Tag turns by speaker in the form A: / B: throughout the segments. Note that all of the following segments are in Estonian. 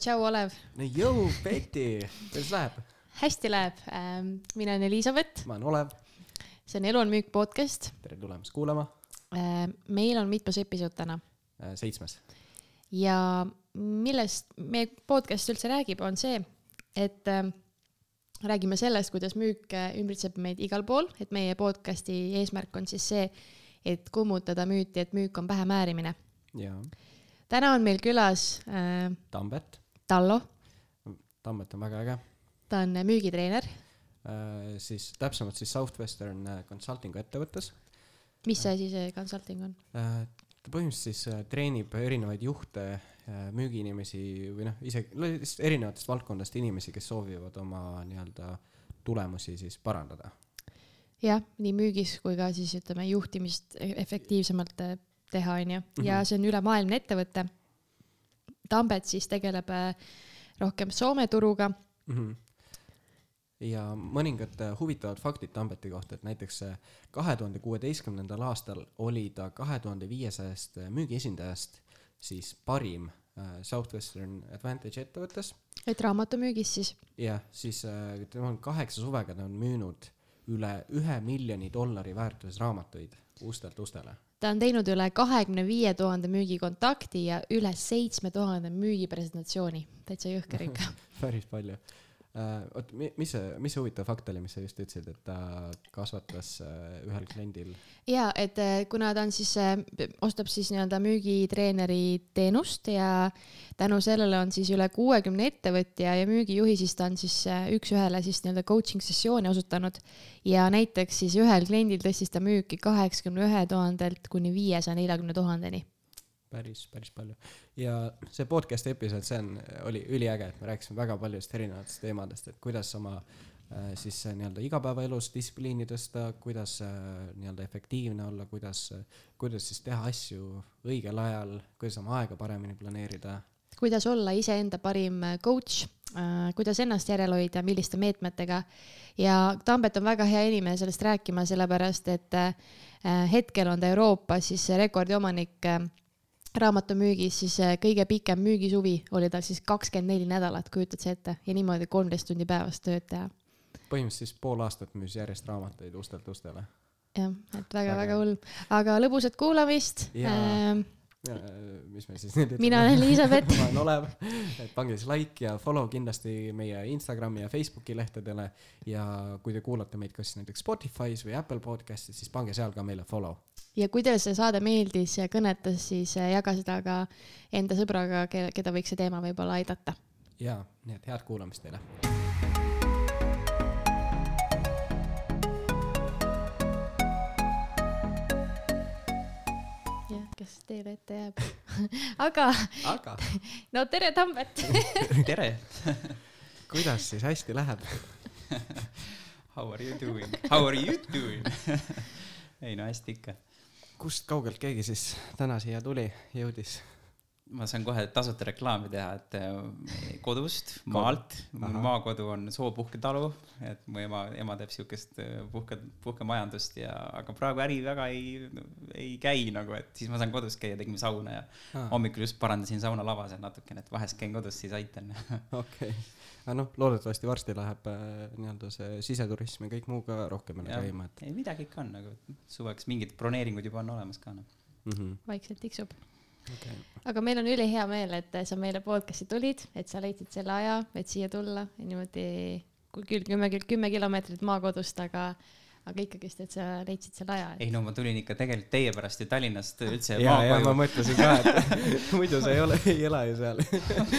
A: tšau, Olev.
B: no jõu, Betty, kuidas läheb?
A: hästi läheb. mina olen Elizabeth.
B: ma olen Olev.
A: see on Elu on müük podcast.
B: tere tulemast kuulama.
A: meil on mitmes episood täna?
B: seitsmes.
A: ja millest meie podcast üldse räägib, on see, et räägime sellest, kuidas müük ümbritseb meid igal pool, et meie podcasti eesmärk on siis see, et kummutada müüti, et müük on pähemäärimine.
B: jaa
A: täna on meil külas äh,
B: Tambet.
A: Tallo.
B: Tambet on väga äge.
A: ta on müügitreener
B: äh,. siis täpsemalt siis Southwestern äh, Consultingu ettevõttes.
A: mis asi see consulting on
B: äh,? ta põhimõtteliselt siis äh, treenib erinevaid juhte äh,, müügiinimesi või noh, isegi erinevatest valdkondadest inimesi, kes soovivad oma nii-öelda tulemusi siis parandada.
A: jah, nii müügis kui ka siis ütleme juhtimist e-, efektiivsemalt äh, teha, onju, ja mhm. see on ülemaailmne ettevõte. Tambet siis tegeleb äh, rohkem Soome turuga mm. -hmm
B: ja mõningad äh, huvitavad faktid Tambeti kohta, et näiteks äh, kahe tuhande kuueteistkümnendal aastal oli ta kahe tuhande viiesajast müügiesindajast siis parim Southwestern Advantage ettevõttes.
A: et raamatumüügis siis?
B: jah, siis tema on kaheksa suvega, ta on müünud üle ühe miljoni dollari väärtuses raamatuid ustelt ustele
A: ta on teinud üle kahekümne viie tuhande müügikontakti ja üle seitsme tuhande müügipresentatsiooni, täitsa jõhker ikka
B: päris palju. Oot, mis see, mis see huvitav fakt oli, mis sa just ütlesid, et ta kasvatas uh, ühel kliendil?
A: ja, et uh, kuna ta on siis ostab siis nii-öelda müügitreeneri teenust ja tänu sellele on siis üle kuuekümne ettevõtja ja müügijuhi, siis ta on siis üks-ühele siis nii-öelda coaching sessiooni osutanud ja näiteks siis ühel kliendil tõstis ta müüki kaheksakümne ühe tuhandelt kuni viiesaja neljakümne tuhandeni.
B: Päris, päris palju. ja see podcast'i episood, see on, oli üliäge, et me rääkisime väga paljudest erinevatest teemadest, et kuidas oma äh, siis nii-öelda igapäevaelus distsipliini tõsta, kuidas äh, nii-öelda efektiivne olla, kuidas, kuidas siis teha asju õigel ajal, kuidas oma aega paremini planeerida.
A: kuidas olla iseenda parim coach Äh, kuidas ennast järel hoida, milliste meetmetega. ja Tambet on väga hea inimene sellest rääkima, sellepärast et äh, hetkel on ta Euroopas siis rekordiomanik äh, raamatumüügis, siis kõige pikem müügisuvi oli tal siis kakskümmend neli nädalat, kujutad sa ette, ja niimoodi kolmteist tundi päevas tööd teha.
B: põhimõtteliselt siis pool aastat müüs järjest raamatuid ustelt ustele.
A: jah, et väga-väga hull, aga lõbusat kuulamist
B: äh, mis me siis nüüd
A: mina olen Elizabeth.
B: Ma olen Olev, et pange siis like ja follow kindlasti meie Instagrami ja Facebooki lehtedele. Ja kui te kuulate meid kas näiteks Spotify's või Apple podcast'is, siis pange seal ka meile follow.
A: ja kui teile see saade meeldis ja kõnetas, siis äh, jaga seda ka enda sõbraga, keda võiks see teema võib-olla aidata.
B: ja, nii et head kuulamist teile
A: kes teele ette jääb aga,
B: aga.
A: no tere, Tambet
C: tere
B: kuidas siis hästi läheb
C: How are you doing? How are you doing ei no hästi ikka.
B: kust kaugelt keegi siis täna siia tuli, jõudis?
C: Ma saan kohe tasuta reklaami teha, et äh, kodust, maalt, mul maakodu on Soopuhketalu, et mu ema, ema teeb siukest äh, puhke, puhkemajandust ja, aga praegu äri väga ei, ei käi nagu, et siis ma saan kodus käia, tegime sauna ja ah. hommikul just parandasin saunalava seal natukene, et vahest käin kodus, siis aitan.
B: okei, aga noh, loodetavasti varsti läheb äh, nii-öelda see siseturism ja kõik muu ka rohkem jälle käima,
C: et. ei, midagi ikka on nagu, suveks mingid broneeringud juba on olemas ka noh.
A: Mm -hmm.. vaikselt tiksub okay.. aga meil on ülihea meel, et sa meile podcast'i tulid, et sa leidsid selle aja, et siia tulla. Ja niimoodi küll kümme, kümme kilomeetrit maakodust, aga aga ikkagist, et sa leidsid selle aja
C: et.... ei no ma tulin ikka tegelikult teie pärast ju Tallinnast üldse
B: ja, ja ma mõtlesin ka, et muidu sa ei ole, ei ela ju seal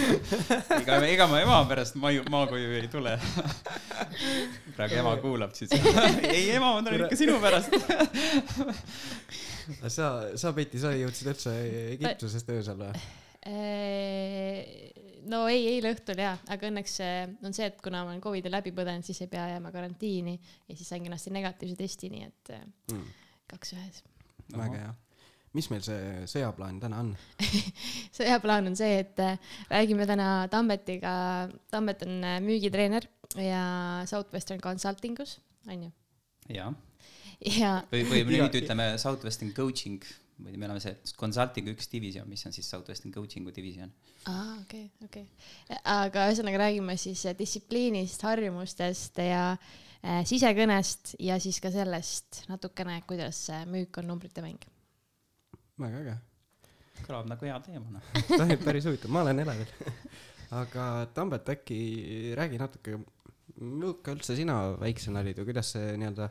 C: ega, ega ma ema pärast maju, maakoju ei tule. praegu ema kuulab siis ei ema, ma tulen ikka sinu pärast
B: sa, sa Peeti, sa jõudsid üldse Egiptusest öösel või?
A: No ei, eile õhtul jaa, aga õnneks on see, et kuna ma olen Covidi läbi põdenud, siis ei pea jääma karantiini ja siis sain kenasti negatiivse testi, nii et mm. kaks ühes.
B: väga hea. mis meil see sõjaplaan täna on
A: sõjaplaan on see, et räägime täna Tammetiga, Tammet on müügitreener ja Southwestern Consultingus, on ju?
C: jah
A: ja.
C: või, või nüüd ütleme Southwestern Coaching või me oleme see consulting'u üks divisjon, mis on siis Southwestern coaching'u divisjon.
A: aa, okei okay,, okei okay.. aga ühesõnaga räägime siis distsipliinist, harjumustest ja äh, sisekõnest ja siis ka sellest natukene, kuidas müük on numbrite mäng.
B: väga äge.
C: kõlab nagu hea teema, noh.
B: päris huvitav, ma olen elevil aga Tambet, äkki räägi natuke, milline üldse sina väiksena olid või kuidas see nii-öelda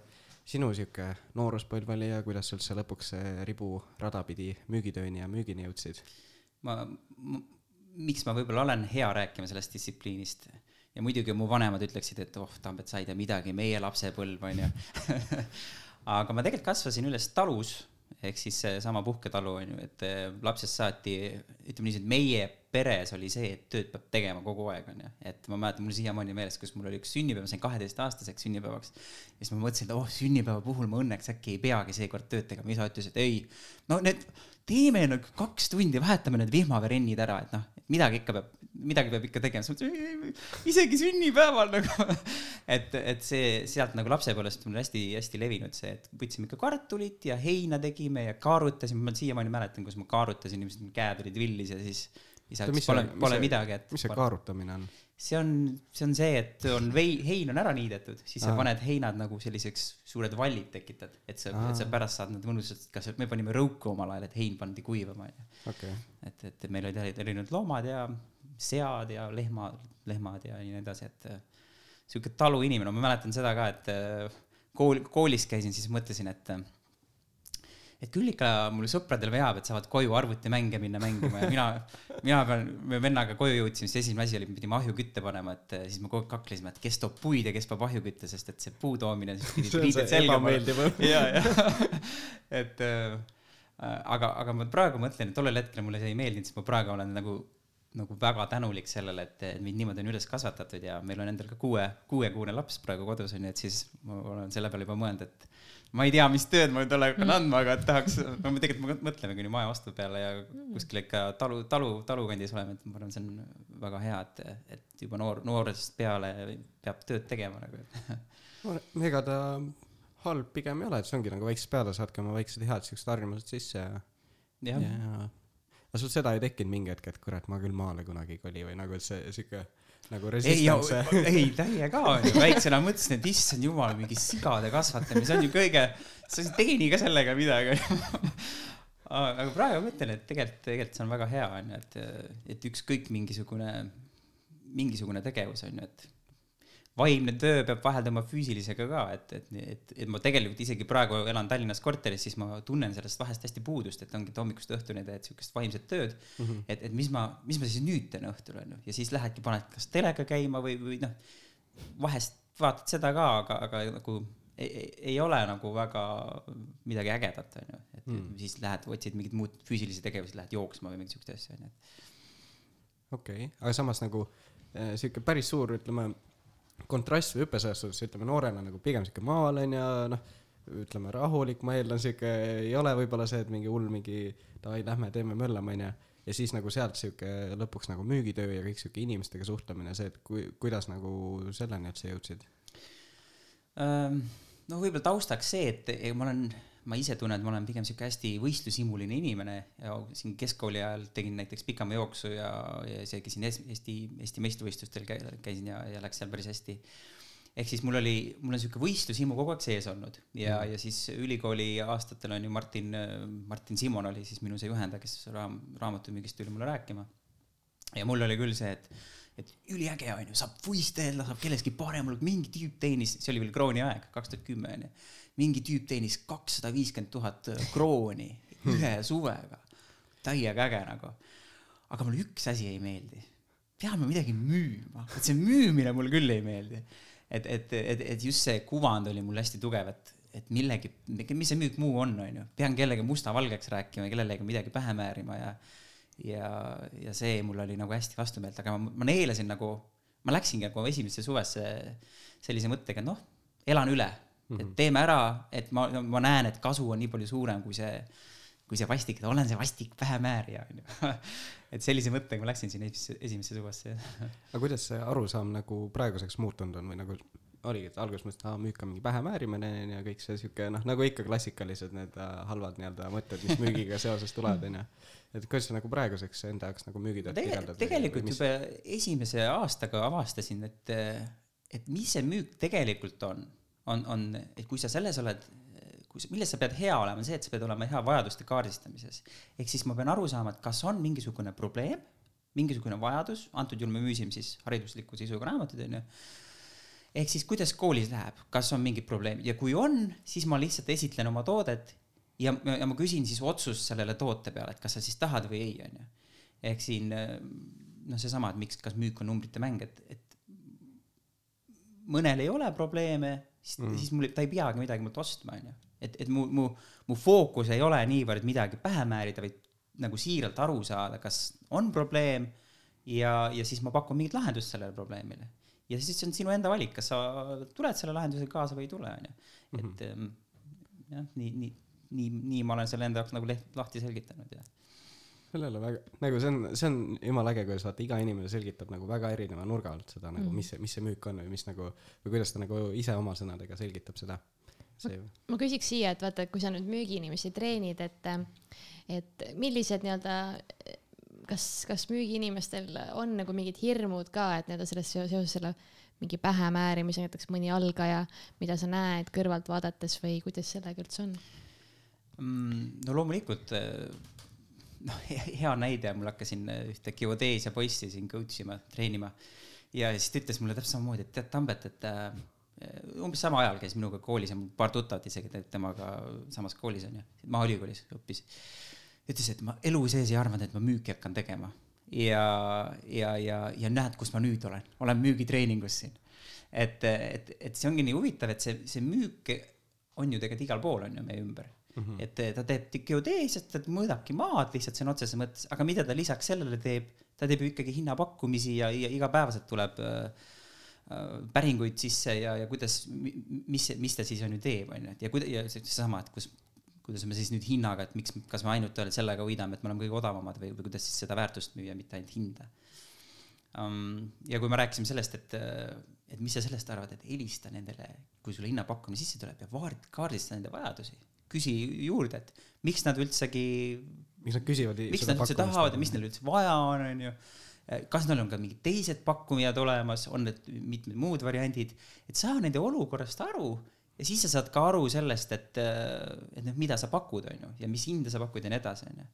B: sinu sihuke nooruspõlv oli ja kuidas üldse lõpuks riburada pidi müügitööni ja müügini jõudsid?
C: ma, miks ma võib-olla olen hea rääkima sellest distsipliinist ja muidugi mu vanemad ütleksid, et oh, Tambet, sa ei tea midagi, meie lapsepõlv on ju aga ma tegelikult kasvasin üles talus ehk siis seesama puhketalu on ju, et eh, lapsest saati, ütleme niiviisi, et meie peres oli see, et tööd peab tegema kogu aeg, on ju. et ma mäletan, mul siiamaani meeles, kus mul oli üks sünnipäev, ma sain kaheteistaastaseks sünnipäevaks. ja siis ma mõtlesin, et oh, sünnipäeva puhul ma õnneks äkki ei peagi seekord tööd tegema. isa ütles, et ei, no need, teeme nagu kaks tundi, vahetame need vihmaverennid ära, et noh, midagi ikka peab midagi peab ikka tegema, siis mõtlesin, isegi sünnipäeval nagu et, et see sealt nagu lapsepõlvest on hästi-hästi levinud see, et võtsime ikka kartulit ja heina tegime ja kaarutasime, ma siiamaani mäletan, kus ma kaarutasin, niimoodi käed olid villis ja siis isa ütles, pole, pole see, midagi, et.
B: mis see kaarutamine on?
C: see on, see on see, et on vei-, hein on ära niidetud, siis sa Aa. paned heinad nagu selliseks suured vallid tekitad, et sa, et sa pärast saad nad mõnusalt, kas me panime rõuku omal ajal, et hein pandi kuivama, onju. et, et meil olid erinevad loomad ja sead ja lehmad, lehmad ja nii edasi, et äh, sihuke taluinimene, ma mäletan seda ka, et äh, kool, koolis käisin, siis mõtlesin, et äh, et küll ikka mul sõpradel veab, et saavad koju arvutimänge minna mängima ja mina, mina pean, me vennaga koju jõudsime, siis esimene asi oli, me pidime ahjukütte panema, et siis me kogu aeg kaklesime, et kes toob puid ja kes peab ahjukütte, sest et see puu toomine.
B: see on see ebameeldiv.
C: ja, ja, et äh, aga, aga ma praegu mõtlen, et tollel hetkel mulle see ei meeldinud, sest ma praegu olen nagu nagu väga tänulik sellele, et mind niimoodi on üles kasvatatud ja meil on endal ka kuue, kuuekuune laps praegu kodus on ju, et siis ma olen selle peale juba mõelnud, et ma ei tea, mis tööd ma nüüd olen andma, aga et tahaks, no me tegelikult mõtlemegi nüüd maja ostu peale ja kuskil ikka talu, talu, talukandis oleme, et ma arvan, see on väga hea, et, et juba noor, noorest peale peab tööd tegema nagu
B: no, ega ta halb pigem ei ole, et see ongi nagu väiksest peale saadki oma väiksed head siuksed harjumused sisse ja,
C: ja, ja
B: aga sul seda ei tekkinud mingi hetk, et kurat, ma küll maale kunagi ei koli või nagu, see sihuke nagu resistance.
C: ei, ei täiega onju, väiksena mõtlesin, et issand jumal, mingi sigade kasvatamine, see on ju kõige, sa teeni ka sellega midagi aga praegu ma ütlen, et tegelikult, tegelikult see on väga hea onju, et, et ükskõik mingisugune, mingisugune tegevus onju, et vaimne töö peab vahelduma füüsilisega ka, et, et, et, et ma tegelikult isegi praegu elan Tallinnas korteris, siis ma tunnen sellest vahest hästi puudust, et ongi, et hommikust õhtuni teed siukest vaimset tööd mm. -hmm. et, et mis ma, mis ma siis nüüd teen õhtul onju ja siis lähedki, paned kas telega käima või, või noh, vahest vaatad seda ka, aga, aga nagu ei, ei ole nagu väga midagi ägedat onju, et mm. siis lähed, otsid mingit muud füüsilisi tegevusi, lähed jooksma või mingit siukest asja onju.
B: okei okay., aga samas nagu äh, sihuke päris suur, ütleme kontrast või hüpe selles suhtes, ütleme noorena nagu pigem sihuke maal on ja noh, ütleme rahulik, ma eeldan sihuke, ei ole võib-olla see, et mingi hull mingi davai, lähme teeme möllama onju. ja siis nagu sealt sihuke lõpuks nagu müügitöö ja kõik sihuke inimestega suhtlemine, see, et kui, kuidas nagu selleni üldse jõudsid?
C: no võib-olla taustaks see, et ma olen ma ise tunnen, et ma olen pigem sihuke hästi võistlushimuline inimene ja siin keskkooli ajal tegin näiteks pikamajooksu ja, ja isegi siin Eesti, Eesti meistrivõistlustel käisin ja, ja läks seal päris hästi. ehk siis mul oli, mul on sihuke võistlushimu kogu aeg sees olnud ja mm., ja siis ülikooli aastatel on ju Martin, Martin Simon oli siis minu see juhendaja, kes raam, raamatumüügist tuli mulle rääkima. ja mul oli küll see, et et üliäge on ju, saab võistelda, saab kellestki parem olla, mingi tüüp teenis, see oli veel krooni aeg, kaks tuhat kümme on ju. Mingi tüüp teenis kakssada viiskümmend tuhat äh, krooni ühe suvega. täiega äge nagu. aga mulle üks asi ei meeldi. peame midagi müüma, et see müümine mulle küll ei meeldi. et, et, et, et just see kuvand oli mul hästi tugev, et, et millegi, mis see müük muu on, on ju. pean kellegi mustavalgeks rääkima, kellelegi midagi pähe määrima ja ja, ja see mul oli nagu hästi vastumeelt, aga ma, ma neelasin nagu, ma läksingi nagu esimesse suvesse sellise mõttega, noh, elan üle -hmm. et mhm. teeme ära, et ma, ma näen, et kasu on nii palju suurem kui see, kui see vastik, et olen see vastik pähemäärija, onju. et sellise mõttega ma läksin sinna esimesse, suvesse
B: aga kuidas see arusaam nagu praeguseks muutunud on või nagu oligi, et alguses mõtlesin, et aa, müük on mingi pähemäärimine onju ja kõik see siuke noh, nagu ikka klassikalised need äh, halvad nii-öelda mõtted, mis müügiga seoses tulevad onju. et kuidas sa nagu praeguseks enda jaoks nagu müügitööd
C: Tege,
B: kirjeldad?
C: tegelikult juba esimese aastaga avastasin, et, et mis see müük tegelikult on, on, on, et kui sa selles oled, kui sa, milles sa pead hea olema, on see, et sa pead olema hea vajaduste kaardistamises. ehk siis ma pean aru saama, et kas on mingisugune probleem, mingisugune vajadus, antud juhul me müüsime siis haridusliku sisuga raamatuid, onju. ehk siis kuidas koolis läheb, kas on mingid probleemid ja kui on, siis ma lihtsalt esitlen oma toodet ja, ja ma küsin siis otsust sellele toote peale, et kas sa siis tahad või ei, onju. ehk siin noh, seesama, et miks, kas müük on numbrite mäng, et, et mõnel ei ole probleeme, siis
B: Mm.
C: mm., siis mul, ta ei peagi midagi mult ostma, onju. et, et mu, mu, mu fookus ei ole niivõrd midagi pähe määrida, vaid nagu siiralt aru saada, kas on probleem ja, ja siis ma pakun mingit lahendust sellele probleemile. ja siis on sinu enda valik, kas sa tuled selle lahendusega kaasa või ei tule, onju. et ähm, jah, nii, nii, nii, nii ma olen selle enda jaoks nagu leht-, lahti selgitanud ja
B: sellele väga, nagu see on, see on jumala äge, kuidas vaata iga inimene selgitab nagu väga erineva nurga alt seda nagu,
A: Mm.
B: mis see, mis see müük on või mis nagu, või kuidas ta nagu ise oma sõnadega selgitab seda. see,
A: ma küsiks siia, et vaata, kui sa nüüd müügiinimesi treenid, et, et millised nii-öelda, kas, kas müügiinimestel on nagu mingid hirmud ka, et nii-öelda selles seo- seoses selle mingi pähemäärimisega, näiteks mõni algaja, mida sa näed kõrvalt vaadates või kuidas sellega üldse on?
C: mm,. no loomulikult noh, hea näide, mul hakkasin äh, ühte geodeesia poissi siin coach ima, treenima ja siis ta ütles mulle täpselt samamoodi, et tead, Tambet, et äh, umbes sama ajal käis minuga koolis ja mul paar tuttavat isegi te- temaga samas koolis onju, Maaülikoolis õppis. ütles, et ma elu sees ei arvanud, et ma müüki hakkan tegema ja, ja, ja, ja näed, kus ma nüüd olen, olen müügitreeningus siin. et, et, et see ongi nii huvitav, et see, see müük on ju tegelikult igal pool on ju meie ümber mm. -hmm. et ta teeb geodeesiat, ta mõõdabki maad lihtsalt sõna otseses mõttes, aga mida ta lisaks sellele teeb, ta teeb ju ikkagi hinnapakkumisi ja, ja igapäevaselt tuleb äh, päringuid sisse ja, ja kuidas, mis, mis ta siis on ju teeb, on ju, et ja kuida-, ja see- seesama, et kus, kuidas me siis nüüd hinnaga, et miks, kas me ainult sellega võidame, et me oleme kõige odavamad või, või kuidas siis seda väärtust müüa, mitte ainult hinda um,. ja kui me rääkisime sellest, et, et mis sa sellest arvad, et helista nendele, kui sulle hinnapakkumine sisse tuleb ja vaard-, kaardista nende vajadusi, küsi juurde, et miks nad üldsegi
B: miks nad küsivad
C: miks nad üldse tahavad ja mis neil üldse vaja on, onju. kas neil on ka mingid teised pakkujad olemas, on need mitmed muud variandid, et saa nende olukorrast aru ja siis sa saad ka aru sellest, et, et noh, mida sa pakud, onju, ja mis hinda sa pakud ja nii edasi, onju.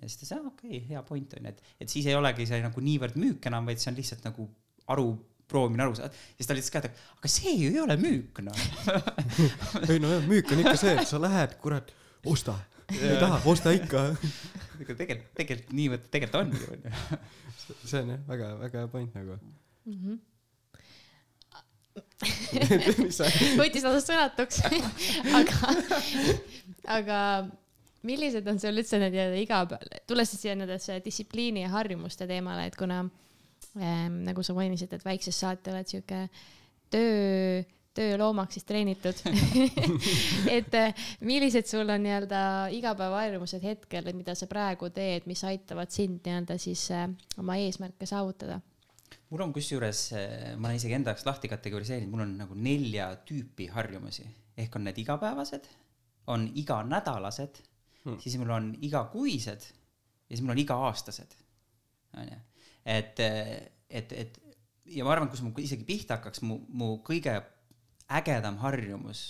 C: ja siis ta ütles, aa okei okay,, hea point onju, et, et siis ei olegi see nagu niivõrd müük enam, vaid see on lihtsalt nagu aru, proovimine aru saada. ja siis ta ka, et aga see ju ei ole müük, noh.
B: ei no jah, müük on ikka see, et sa lähed, kurat, osta. ei taha, osta ikka.
C: aga tegelikult, tegelikult niivõrd tegelikult on ju, onju.
B: see on jah, väga, väga hea point nagu.
A: mm. -hmm.
B: mis sa,
A: võttis lausa sõnatuks aga, aga millised on sul üldse need nii-öelda igapäev, tulles siis siia nendesse distsipliini ja harjumuste teemale, et kuna ähm, nagu sa mainisid, et väiksest saati oled sihuke töö, tööloomaks siis treenitud et äh, millised sul on nii-öelda igapäevaharjumused hetkel, et mida sa praegu teed, mis aitavad sind nii-öelda siis äh, oma eesmärke saavutada?
C: mul on kusjuures, ma olen isegi enda jaoks lahti kategoriseerinud, mul on nagu nelja tüüpi harjumusi ehk on need igapäevased, on iganädalased
B: hmm.,
C: siis mul on igakuised ja siis mul on iga-aastased. onju, et, et, et ja ma arvan, kus ma isegi pihta hakkaks, mu, mu kõige ägedam harjumus,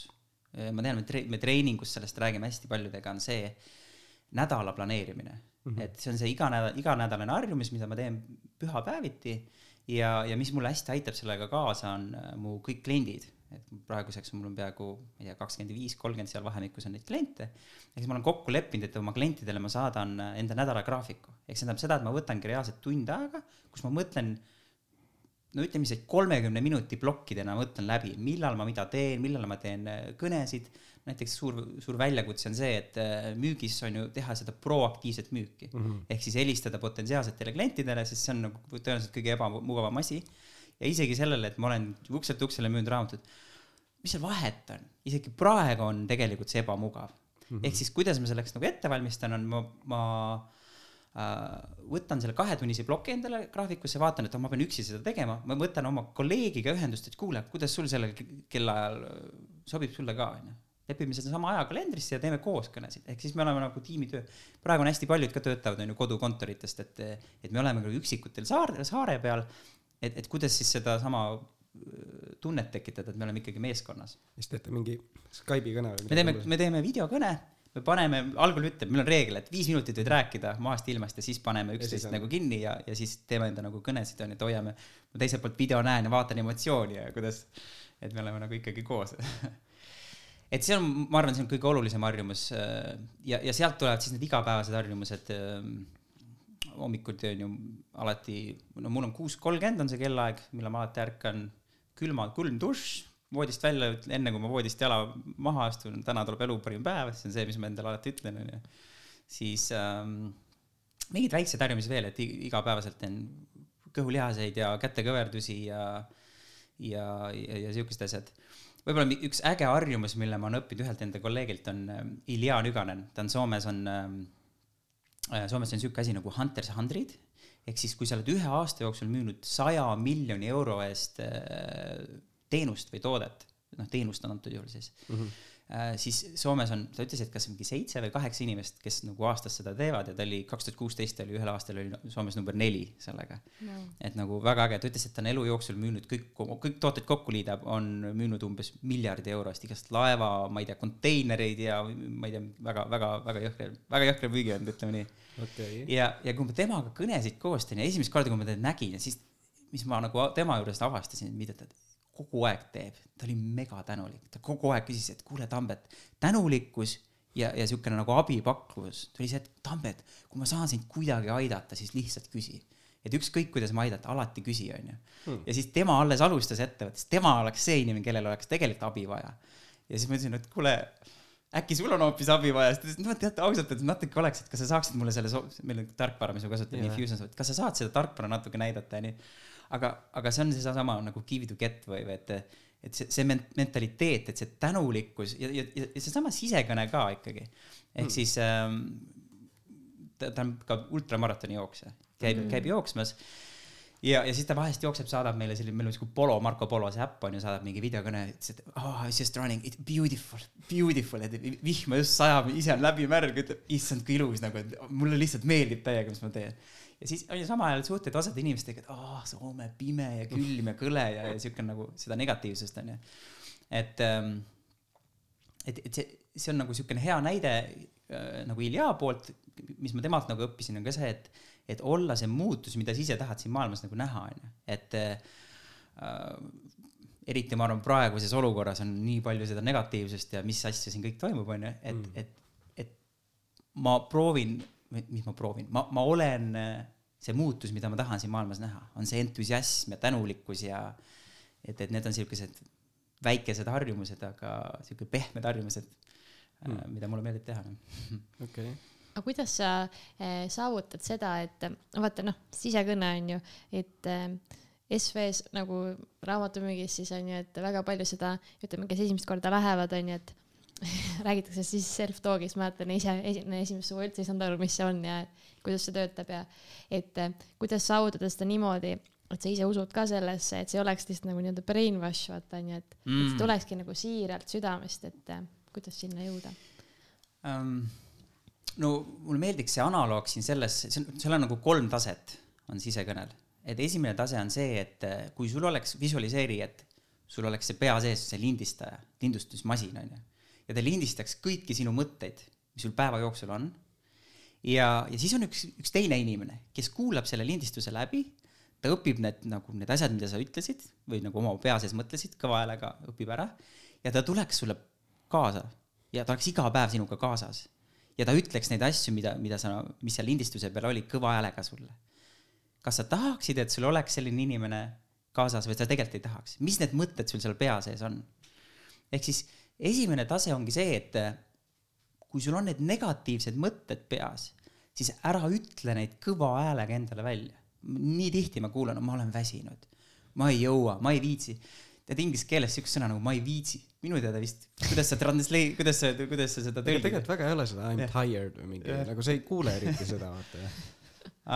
C: ma tean, me tre-, me treeningus sellest räägime hästi paljudega, on see nädala planeerimine mm. -hmm. et see on see iganädal, iganädalane harjumus, mida ma teen pühapäeviti ja, ja mis mulle hästi aitab sellega kaasa, on äh, mu kõik kliendid. et praeguseks mul on peaaegu, ma ei tea, kakskümmend viis, kolmkümmend seal vahemikus on neid kliente. ehk siis ma olen kokku leppinud, et oma klientidele ma saadan äh, enda nädalagraafiku. Ehk see tähendab seda, et ma võtangi reaalselt tund aega, kus ma mõtlen no ütleme siis, et kolmekümne minuti plokkidena mõtlen läbi, millal ma mida teen, millal ma teen äh, kõnesid. näiteks suur, suur väljakutse on see, et äh, müügis on ju teha seda proaktiivset müüki mm. -hmm. ehk siis helistada potentsiaalsetele klientidele, sest see on nagu tõenäoliselt kõige ebamugavam asi. ja isegi sellele, et ma olen ukselt uksele müünud raamatut, mis seal vahet on, isegi praegu on tegelikult see ebamugav mm. -hmm. ehk siis kuidas ma selleks nagu ette valmistan, on ma, ma võtan selle kahetunnise ploki endale graafikusse, vaatan, et oh, ma pean üksi seda tegema, ma võtan oma kolleegiga ühendust, et kuule, kuidas sul sellel kellaajal sobib sulle ka, onju lepime sedasama aja kalendrisse ja teeme koos kõnesid, ehk siis me oleme nagu tiimitöö. praegu on hästi paljud ka töötavad on ju kodukontoritest, et, et me oleme nagu üksikutel saar, saare peal. et, et kuidas siis sedasama äh, tunnet tekitada, et me oleme ikkagi meeskonnas.
B: siis teete mingi Skype'i kõne või?
C: me teeme, me teeme videokõne, me paneme, algul ütleb, meil on reegel, et viis minutit võid rääkida maast ilmast ja siis paneme üksteist nagu kinni ja, ja siis teeme enda nagu kõnesid on ju, et hoiame. ma teiselt poolt video näen ja vaatan emotsiooni ja kuidas, et me oleme nagu ikkagi koos et see on, ma arvan, see on kõige olulisem harjumus äh, ja, ja sealt tulevad siis need igapäevased harjumused. Äh, hommikuti on ju alati, no mul on kuus kolmkümmend on see kellaaeg, millal ma alati ärkan, külma, külm dušš, voodist välja, enne kui ma voodist jala maha astun, täna tuleb elu parim päev, see on see, mis ma endale alati ütlen, onju. siis ähm, mingeid väikseid harjumusi veel, et igapäevaselt teen kõhulihaseid ja kätekõverdusi ja, ja, ja, ja siukesed asjad. Võib-olla üks äge harjumus, mille ma olen õppinud ühelt enda kolleegilt, on äh, Ilja Nüganen, ta on Soomes on ähm, äh,, Soomes on sihuke asi nagu Hunters Hundred. Ehk siis, kui sa oled ühe aasta jooksul müünud saja miljoni euro eest äh, teenust või toodet, noh, teenust on antud juhul siis. Mm, -hmm Äh, siis Soomes on, sa ütlesid, kas mingi seitse või kaheksa inimest, kes nagu aastas seda teevad ja ta oli kaks tuhat kuusteist oli ühel aastal oli Soomes number neli sellega. No.. et nagu väga äge, ta ütles, et ta on elu jooksul müünud kõik, kõik tooted kokku liidab, on müünud umbes miljardi eurost igast laeva, ma ei tea, konteinereid ja ma ei tea, väga, väga, väga jõhker, väga jõhker müügijuht, ütleme nii.
B: Okay..
C: ja, ja kui ma temaga kõnesid koostan ja esimest korda, kui ma teda nägin, siis mis ma nagu tema juurest avastasin, mida ta kogu aeg teeb, ta oli megatänulik, ta kogu aeg küsis, et kuule, Tambet, tänulikkus ja, ja siukene nagu abipakkuvus, ta oli see, et Tambet, kui ma saan sind kuidagi aidata, siis lihtsalt küsi. et ükskõik, kuidas ma aidata, alati küsi, onju. Hmm. ja siis tema alles alustas ettevõttes, tema oleks see inimene, kellel oleks tegelikult abi vaja. ja siis ma ütlesin, et kuule, äkki sul on hoopis abi vaja, siis ta ütles, no teate ausalt öeldes natuke oleks, et kas sa saaksid mulle selle, meil on tarkvara, mis me kasutame, Infusion, kas sa saad seda tarkvara natuke näidata, onju aga, aga see on seesama nagu give to get või, või et, et see, see mentaliteet, et see tänulikkus ja, ja, ja seesama sisekõne ka ikkagi. ehk hmm. siis ähm, ta, ta on ka ultramaratoni jooksja, käib hmm., käib jooksmas ja, ja siis ta vahest jookseb, saadab meile selline, meil on siuke Polo, Marco Polo see äpp on ju, saadab mingi videokõne, ütles, et oh, it's just running, it's beautiful, beautiful, et vihma just sajab, ise on läbi märg, ütleb, issand kui ilus nagu, et mulle lihtsalt meeldib täiega, mis ma teen ja siis on ju samal ajal suhted osade inimestega, et aa Soome pime ja külm ja kõle ja, ja siuke nagu seda negatiivsust on ju. et, ähm, et, et see, see on nagu siukene hea näide äh, nagu Ilja poolt, mis ma temalt nagu õppisin, on ka see, et, et olla see muutus, mida sa ise tahad siin maailmas nagu näha, on ju, et äh, eriti ma arvan, praeguses olukorras on nii palju seda negatiivsust ja mis asja siin kõik toimub, on ju, et mm., et, et ma proovin mis ma proovin, ma, ma olen see muutus, mida ma tahan siin maailmas näha, on see entusiasm ja tänulikkus ja et, et need on siukesed väikesed harjumused, aga siuke pehmed harjumused mm., mida mulle meeldib teha.
B: okei okay.
A: aga kuidas sa eh, saavutad seda, et vaata noh, sisekõne on ju, et eh, SV-s nagu raamatumüügis siis on ju, et väga palju seda, ütleme, kes esimest korda lähevad, on ju, et räägitakse siis self-talk'is, mäletan ise esimest suve üldse ei saanud aru, mis see on ja kuidas see töötab ja et eh, kuidas saavutada seda niimoodi, et sa ise usud ka sellesse, et see oleks lihtsalt nagu nii-öelda brainwash, vaata onju, et mm., et see tulekski nagu siiralt südamest, et eh, kuidas sinna jõuda
C: um,? no mulle meeldiks see analoog siin selles, see on, seal on nagu kolm taset on sisekõnel, et esimene tase on see, et eh, kui sul oleks, visualiseeri, et sul oleks see pea sees see lindistaja, lindustusmasin onju ja ta lindistaks kõiki sinu mõtteid, mis sul päeva jooksul on. ja, ja siis on üks, üks teine inimene, kes kuulab selle lindistuse läbi, ta õpib need nagu need asjad, mida sa ütlesid või nagu oma pea sees mõtlesid, kõva häälega õpib ära ja ta tuleks sulle kaasa ja ta oleks iga päev sinuga kaasas. ja ta ütleks neid asju, mida, mida sa, mis seal lindistuse peal oli, kõva häälega sulle. kas sa tahaksid, et sul oleks selline inimene kaasas või sa tegelikult ei tahaks, mis need mõtted sul seal pea sees on? ehk siis esimene tase ongi see, et äh, kui sul on need negatiivsed mõtted peas, siis ära ütle neid kõva häälega endale välja. nii tihti ma kuulen, ma olen väsinud, ma ei jõua, ma ei viitsi. tead inglise keeles siukest sõna nagu ma ei viitsi, minu teada vist, kuidas sa translate, kuidas sa, kuidas sa seda tõlgid?
B: tegelikult väga ei ole seda I m tired või mingi nagu sa ei kuule eriti seda, vaata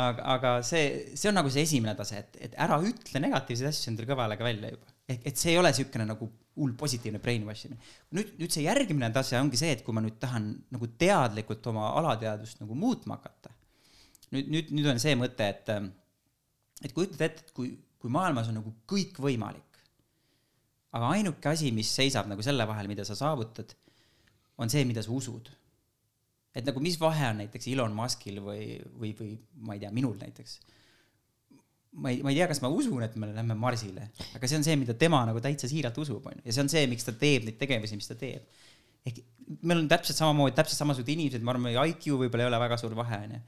C: aga, aga see, see on nagu see esimene tase, et, et ära ütle negatiivseid asju endale kõva häälega välja juba. ehk, et see ei ole niisugune nagu hull positiivne brainwash imine. nüüd, nüüd see järgmine tase ongi see, et kui ma nüüd tahan nagu teadlikult oma alateadvust nagu muutma hakata. nüüd, nüüd, nüüd on see mõte, et, et kujutad ette, et kui, kui maailmas on nagu kõik võimalik, aga ainuke asi, mis seisab nagu selle vahel, mida sa saavutad, on see, mida sa usud et nagu mis vahe on näiteks Elon Muskil või, või, või ma ei tea, minul näiteks. Ma ei, ma ei tea, kas ma usun, et me lähme Marsile, aga see on see, mida tema nagu täitsa siiralt usub, onju, ja see on see, miks ta teeb neid tegevusi, mis ta teeb. ehk meil on täpselt samamoodi, täpselt samasugused inimesed, ma arvan, IQ võib-olla ei ole väga suur vahe, onju.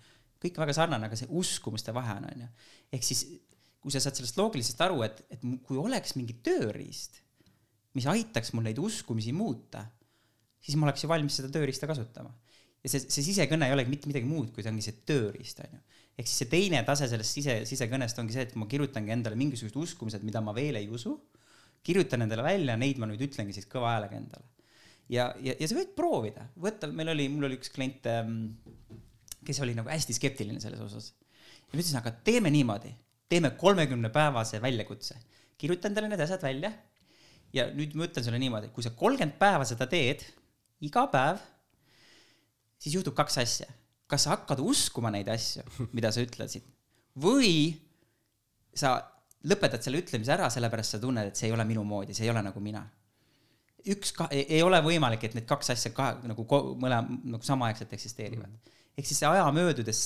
C: kõik väga sarnane, aga see uskumuste vahe on, onju. ehk siis, kui sa saad sellest loogilisest aru, et, et kui oleks mingi tööriist, mis aitaks mul neid uskumusi muuta, siis ma oleks ju valmis seda tööriista kasutama ja see, see sisekõne ei olegi mitte midagi muud, kui see ongi see tööriist, onju. Ehk siis see teine tase sellest sise, sisekõnest ongi see, et ma kirjutangi endale mingisugused uskumised, mida ma veel ei usu, kirjutan endale välja, neid ma nüüd ütlengi siis kõva häälega endale. ja, ja, ja sa võid proovida, võtta, meil oli, mul oli üks klient, kes oli nagu hästi skeptiline selles osas. ja ma ütlesin, aga teeme niimoodi, teeme kolmekümne päevase väljakutse, kirjuta endale need asjad välja ja nüüd ma ütlen sulle niimoodi, kui sa kolmkümmend päeva seda teed, iga päev siis juhtub kaks asja. Kas sa hakkad uskuma neid asju, mida sa ütlesid või sa lõpetad selle ütlemise ära, sellepärast sa tunned, et see ei ole minu moodi, see ei ole nagu mina. üks ka-, ei ole võimalik, et need kaks asja ka nagu ko- mõlema nagu samaaegselt eksisteerivad. ehk siis see aja möödudes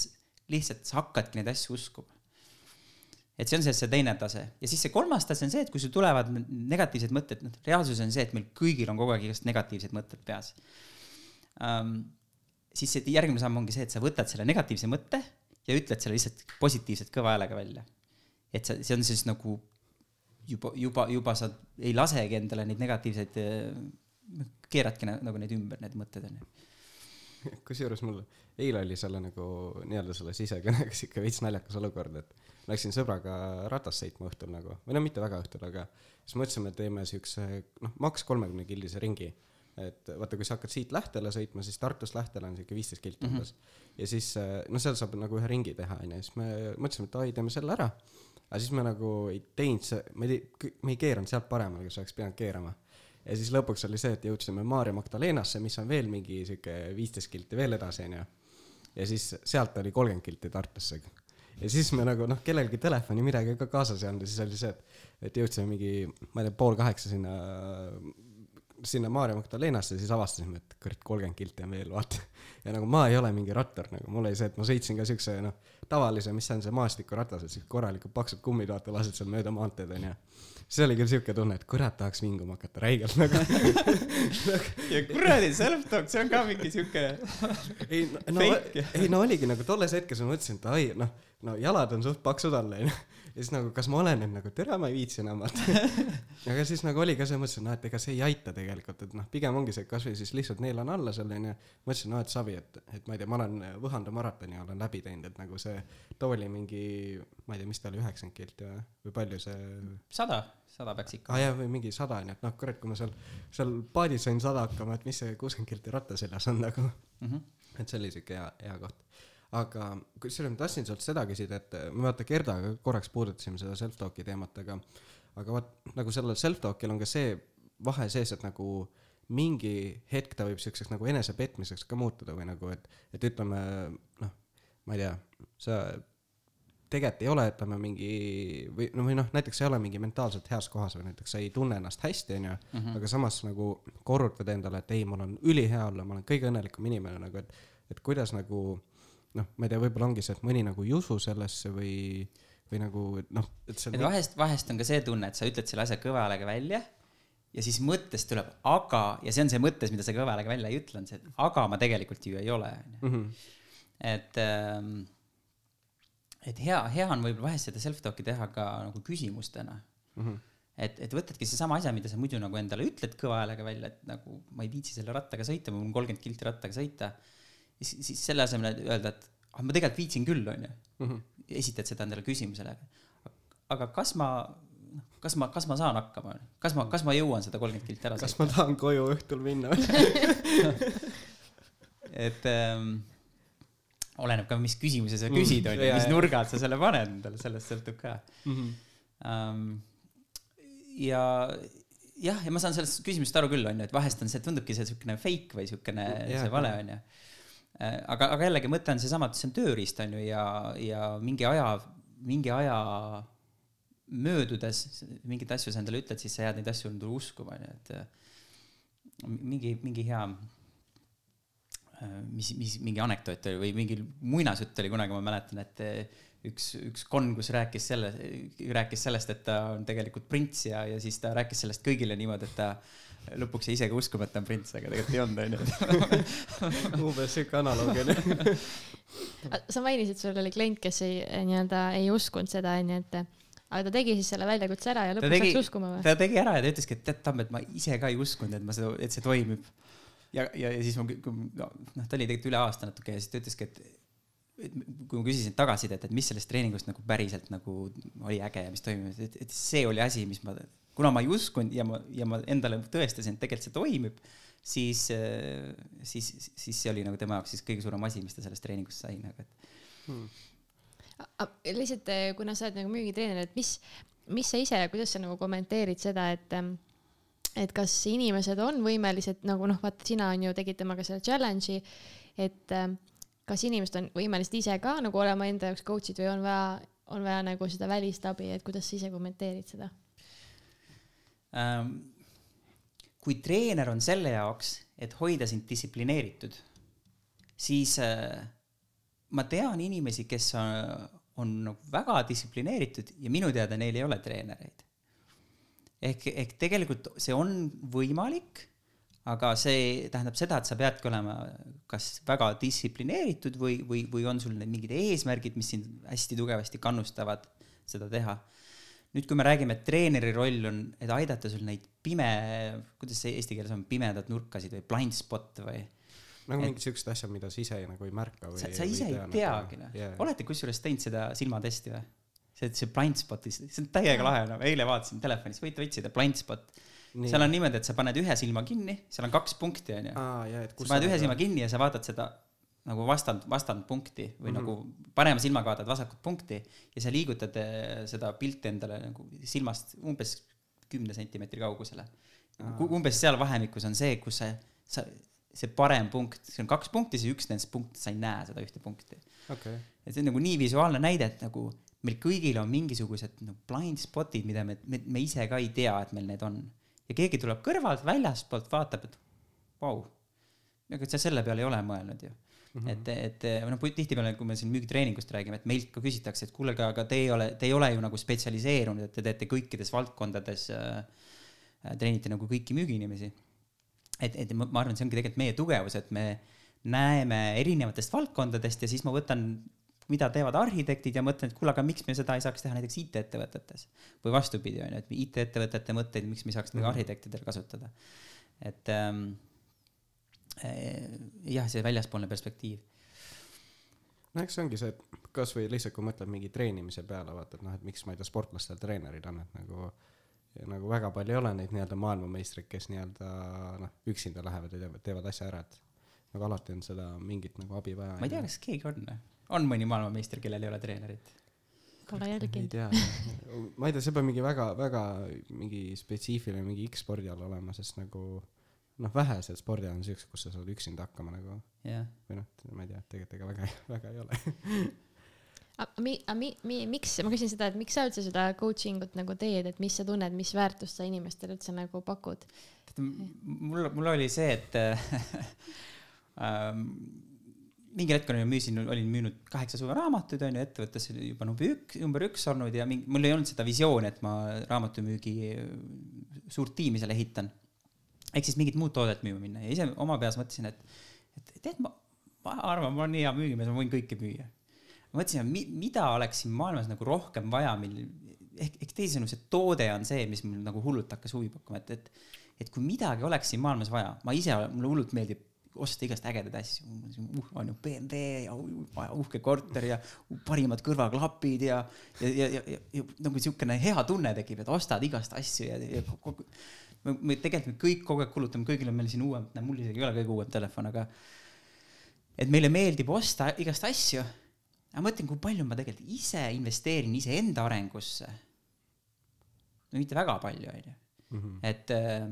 C: lihtsalt sa hakkadki neid asju uskuma. et see on see, see teine tase ja siis see kolmas tase on see, et kui sul tulevad negatiivsed mõtted, noh, reaalsus on see, et meil kõigil on kogu aeg igast negatiivsed mõtted peas um,. Siis see järgmine samm ongi see, et sa võtad selle negatiivse mõtte ja ütled selle lihtsalt positiivselt kõva häälega välja. et sa, see on siis nagu juba, juba, juba sa ei lasegi endale neid negatiivseid, keeradki na- nagu neid ümber, need mõtted onju.
B: kusjuures mul eile oli selle nagu nii-öelda selle sisekõnega sihuke veits naljakas olukord, et läksin sõbraga ratast sõitma õhtul nagu, või no mitte väga õhtul, aga siis mõtlesime, et teeme siukse noh, maks kolmekümne kildise ringi. Et vaata, kui sa hakkad siit Lähtele sõitma, siis Tartust Lähtele on siuke viisteist kilti
C: Mhm.
B: umbes mm. -hmm. ja siis no seal saab nagu ühe ringi teha, onju, siis me mõtlesime, et ai, teeme selle ära. aga siis me nagu ei teinud me ei, me ei keeranud sealt paremale, kus oleks pidanud keerama ja siis lõpuks oli see, et jõudsime Maarja Magdalenasse, mis on veel mingi sihuke viisteist kilti veel edasi, onju. ja siis sealt oli kolmkümmend kilti Tartusse. ja siis me nagu noh, kellelgi telefoni midagi ka kaasas ei olnud ja siis oli see, et, et jõudsime mingi, ma ei tea, pool kaheksa sinna, sinna Maarja Magdalenasse, siis avastasime, et kurat, kolmkümmend kilti on veel, vaata. ja nagu ma ei ole mingi rattur, nagu mul oli see, et ma sõitsin ka siukse noh, tavalise, mis see on see maastikuratas, et siuke korralikud paksud kummid, vaata, lased seal mööda maanteed, onju. see oli küll siuke tunne, et kurat, tahaks vinguma hakata räigelt nagu.
C: ja kuradi self-talk, see on ka mingi siuke.
B: ei no, no ei no oligi nagu tolles hetkes ma mõtlesin, et ai noh, no jalad on suht paksud all onju. Ja siis nagu, kas ma olen nüüd nagu tere, ma ei viitsi enam vaata. aga siis nagu oli ka see, mõtlesin, noh, et ega see ei aita tegelikult, et noh, pigem ongi see, kasvõi siis lihtsalt neelan alla selle onju. mõtlesin, noh, et savi, et, et ma ei tea, ma olen Võhanda maratoni olen läbi teinud, et nagu see tooli mingi, ma ei tea, mis ta oli, üheksakümmend kilti või, või palju see
C: sada, sada peaks ikka
B: aa ah,. jah, või mingi sada onju, et noh, kurat, kui ma seal, seal paadis sain sada hakkama, et mis see kuuskümmend kilti ratta seljas on nagu.
C: Mhm.
B: et see oli siuke hea, hea koht. Aga kusjuures ma tahtsin sult seda küsida, et me vaata Gerdaga korraks puudutasime seda self-talk'i teemat, aga, aga vaat nagu sellel self-talk'il on ka see vahe sees, et nagu mingi hetk ta võib siukseks nagu enesepetmiseks ka muutuda või nagu, et, et ütleme noh, ma ei tea, sa tegelikult ei ole, ütleme mingi või no või noh, näiteks ei ole mingi mentaalselt heas kohas või näiteks sa ei tunne ennast hästi, onju, aga samas nagu korrutad endale, et ei, mul on ülihea olla, ma olen kõige õnnelikum inimene nagu, et, et kuidas nagu noh, ma ei tea, võib-olla ongi see, et mõni nagu ei usu sellesse või, või nagu noh, et
C: et vahest, vahest on ka see tunne, et sa ütled selle asja kõva häälega välja ja siis mõttest tuleb aga ja see on see mõttes, mida sa kõva häälega välja ei ütle, on see, et aga ma tegelikult ju ei ole, onju.
B: mm. -hmm.
C: et ähm, et hea, hea on võib-olla vahest seda self-talk'i teha ka nagu küsimustena
B: Mm -hmm.
C: et, et võtadki seesama asja, mida sa muidu nagu endale ütled kõva häälega välja, et nagu ma ei viitsi selle rattaga sõita, mul on kolmkümmend kilti rattaga sõita. siis, siis selle asemel öelda, et ah, ma tegelikult viitsin küll, onju.
B: Mhm.
C: esitad seda endale küsimusele. aga kas ma, kas ma, kas ma saan hakkama, kas ma, kas ma jõuan seda kolmkümmend kilti ära
B: kas
C: sõita?
B: ma tahan koju õhtul minna
C: et ähm, oleneb ka, mis küsimuse sa küsid, onju, mis nurga alt sa selle paned endale, sellest sõltub ka mm. -hmm. Um, ja jah, ja ma saan sellest küsimusest aru küll, onju, et vahest on see, tundubki see siukene fake või siukene yeah, see vale, onju. Äh, aga, aga jällegi mõte on seesama, et see on tööriist, onju, ja, ja mingi aja, mingi aja möödudes mingeid asju sa endale ütled, siis sa jääd neid asju endale uskuma, onju, et äh, mingi, mingi hea äh, mis, mis mingi anekdoot oli või mingi muinasjutt oli kunagi, ma mäletan, et üks, üks konn, kus rääkis selle, rääkis sellest, et ta on tegelikult prints ja, ja siis ta rääkis sellest kõigile niimoodi, et ta lõpuks jäi ise ka uskuma, et ta on prints, aga tegelikult ei olnud,
B: onju. umbes siuke analoog oli.
A: sa mainisid, sul oli klient, kes ei nii-öelda ei uskunud seda, onju, et aga ta tegi siis selle väljakutse ära ja lõpuks läks uskuma või?
C: ta tegi ära ja ta ütleski, et tead, Tamm, et ma ise ka ei uskunud, et ma seda, et see toimib. ja, ja, ja siis ma, noh, ta oli tegelikult üle aasta natuke ja siis ta ütleski, et kui ma küsisin tagasisidet, et mis sellest treeningust nagu päriselt nagu oli äge ja mis toimub, et, et see oli asi, mis ma, kuna ma ei uskunud ja ma, ja ma endale tõestasin, et tegelikult see toimib, siis, siis, siis see oli nagu tema jaoks siis kõige suurem asi, mis ta sellest treeningust sai nagu, et hmm..
A: lihtsalt, kuna sa oled nagu müügitreener, et mis, mis sa ise, kuidas sa nagu kommenteerid seda, et et kas inimesed on võimelised nagu noh, vaata, sina on ju, tegid temaga selle challenge'i, et äh, kas inimesed on võimelised ise ka nagu olema enda jaoks coach'id või on vaja, on vaja nagu seda välist abi, et kuidas sa ise kommenteerid seda
C: ähm,? kui treener on selle jaoks, et hoida sind distsiplineeritud, siis äh, ma tean inimesi, kes on, on nagu väga distsiplineeritud ja minu teada neil ei ole treenereid. ehk, ehk tegelikult see on võimalik aga see tähendab seda, et sa peadki olema kas väga distsiplineeritud või, või, või on sul need mingid eesmärgid, mis sind hästi tugevasti kannustavad seda teha. nüüd, kui me räägime, et treeneri roll on, et aidata sul neid pime, kuidas see eesti keeles on, pimedad nurkasid või blind spot või?
B: nagu mingid siuksed asjad, mida sa ise nagu ei märka või?
C: sa, sa ise ei teagi, noh yeah.. olete kusjuures teinud seda silmatesti või? see, see blind spot, see on täiega lahe, no eile vaatasin telefonis, võite otsida blind spot seal on niimoodi, et sa paned ühe silma kinni, seal on kaks punkti, onju. sa paned ühe silma kinni ja sa vaatad seda nagu vastand, vastandpunkti või mm -hmm. nagu parema silmaga vaatad vasakut punkti ja sa liigutad eh, seda pilti endale nagu silmast umbes kümne sentimeetri kaugusele. umbes seal vahemikus on see, kus see, sa, see parem punkt, see on kaks punkti, siis üks nendest punktidest, sa ei näe seda ühte punkti
B: okay..
C: et see on nagu nii visuaalne näide, et nagu meil kõigil on mingisugused nagu blind spot'id, mida me, me, me ise ka ei tea, et meil need on ja keegi tuleb kõrvalt, väljaspoolt vaatab, et vau wow,, ega sa selle peale ei ole mõelnud ju mm. -hmm. et, et noh, tihtipeale, kui me siin müügitreeningust räägime, et meilt ka küsitakse, et kuule, aga te ei ole, te ei ole ju nagu spetsialiseerunud, et te teete kõikides valdkondades äh,, treenite nagu kõiki müügiinimesi. et, et ma, ma arvan, see ongi tegelikult meie tugevus, et me näeme erinevatest valdkondadest ja siis ma võtan mida teevad arhitektid ja mõtlen, et kuule, aga miks me seda ei saaks teha näiteks IT-ettevõtetes. või vastupidi, on ju, et IT-ettevõtete mõtteid, miks me ei saaks mm -hmm. arhitektidel kasutada. et ähm, eh, jah, see väljaspoolne perspektiiv.
B: no eks see ongi see, et kasvõi lihtsalt, kui mõtled mingi treenimise peale, vaata, et noh, et miks ma ei tea, sportlastel treenerid on, et nagu ja nagu väga palju ei ole neid nii-öelda maailmameistreid, kes nii-öelda noh, üksinda lähevad ja teevad, teevad asja ära, et nagu alati on seda mingit nagu abi vaja.
C: ma ei tea, kas keegi on on mõni maailmameister, kellel ei ole treenerit?
A: Pole jälginud.
B: ei tea, ma ei tea, see peab mingi väga, väga mingi spetsiifiline mingi X-spordi all olema, sest nagu noh, vähesed spordialad on siuksed, kus sa saad üksinda hakkama nagu
C: yeah..
B: või noh, ma ei tea, tegelikult ega väga, väga ei ole
A: aga mi-, aga mi-, mi-, miks, ma küsin seda, et miks sa üldse seda coaching ut nagu teed, et mis sa tunned, mis väärtust sa inimestele üldse nagu pakud?
C: mul, mul oli see, et ähm, mingil hetkel ma müüsin, olin müünud kaheksa suve raamatuid, on ju, ettevõttes juba number üks, number üks olnud ja mingi, mul ei olnud seda visiooni, et ma raamatumüügi suurt tiimi seal ehitan. ehk siis mingit muud toodet müüma minna ja ise oma peas mõtlesin, et, et tead, ma, ma arvan, ma olen nii hea müügimees, ma võin kõike müüa. mõtlesin, mi, mida oleks siin maailmas nagu rohkem vaja, mil ehk, ehk teisisõnu, see toode on see, mis mul nagu hullult hakkas huvi pakkuma, et, et et kui midagi oleks siin maailmas vaja, ma ise, mulle hullult meeldib osta igast ägedaid asju, uh, on ju BMW ja uh, uhke korter ja parimad kõrvaklapid ja, ja, ja, ja, ja, ja nagu siukene hea tunne tekib, et ostad igast asju ja, ja kogu, me, me tegelikult me kõik kogu aeg kulutame, kõigil on meil siin uuem, mul isegi ei ole kõige uuem telefon, aga et meile meeldib osta igast asju. aga mõtlen, kui palju ma tegelikult ise investeerin iseenda arengusse. no mitte väga palju, onju.
B: Mhm.
C: et äh,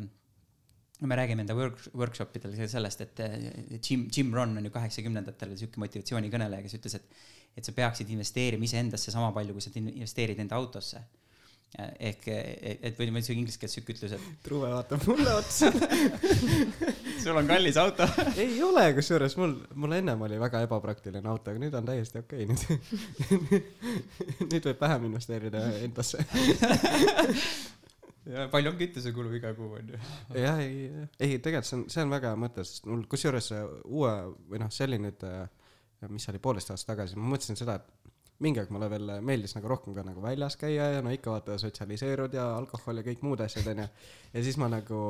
C: me räägime enda work, workshop idel sellest, et äh, Jim, Jim Ron on ju kaheksakümnendatel sihuke motivatsioonikõneleja, kes ütles, et, et sa peaksid investeerima iseendasse sama palju, kui sa investeerid enda autosse ehk, et või ma ütlesin inglise keeles sihuke ütlus, et.
B: Truve vaatab mulle otsa
C: sul on kallis auto
B: ei ole, kusjuures mul, mul ennem oli väga ebapraktiline auto, aga nüüd on täiesti okei okay. nüüd nüüd võib vähem investeerida endasse
C: ja palju on kütusekulu iga kuu onju.
B: jah, ei, ei tegelikult see on, see on väga hea mõte, sest mul kusjuures uue või noh, see oli nüüd, mis oli poolteist aastat tagasi, ma mõtlesin seda, et mingi aeg mulle veel meeldis nagu rohkem ka nagu väljas käia ja no ikka vaata sotsialiseerud ja alkohol ja kõik muud asjad onju. ja siis ma nagu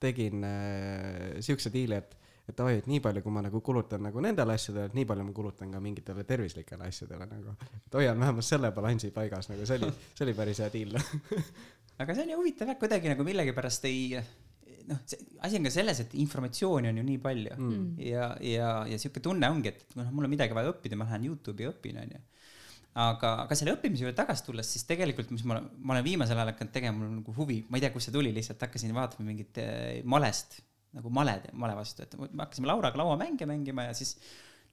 B: tegin äh, siukse diili, et, et davai, et nii palju, kui ma nagu kulutan nagu nendele asjadele, et nii palju ma kulutan ka mingitele tervislikele asjadele nagu. et hoian vähemalt selle balansi paigas nagu see oli, see oli päris hea diil
C: aga see on ju huvitav jah, kuidagi nagu millegipärast ei noh, see asi on ka selles, et informatsiooni on ju nii palju. Mm. ja, ja, ja sihuke tunne ongi, et noh, mul on midagi vaja õppida, ma lähen Youtube'i õpin, onju aga, aga selle õppimise juurde tagasi tulles, siis tegelikult, mis ma, ma olen viimasel ajal hakanud tegema, mul on nagu huvi, ma ei tea, kust see tuli, lihtsalt hakkasin vaatama mingit eh, malest, nagu male, male vastu, et me hakkasime Lauraga lauamänge mängima ja siis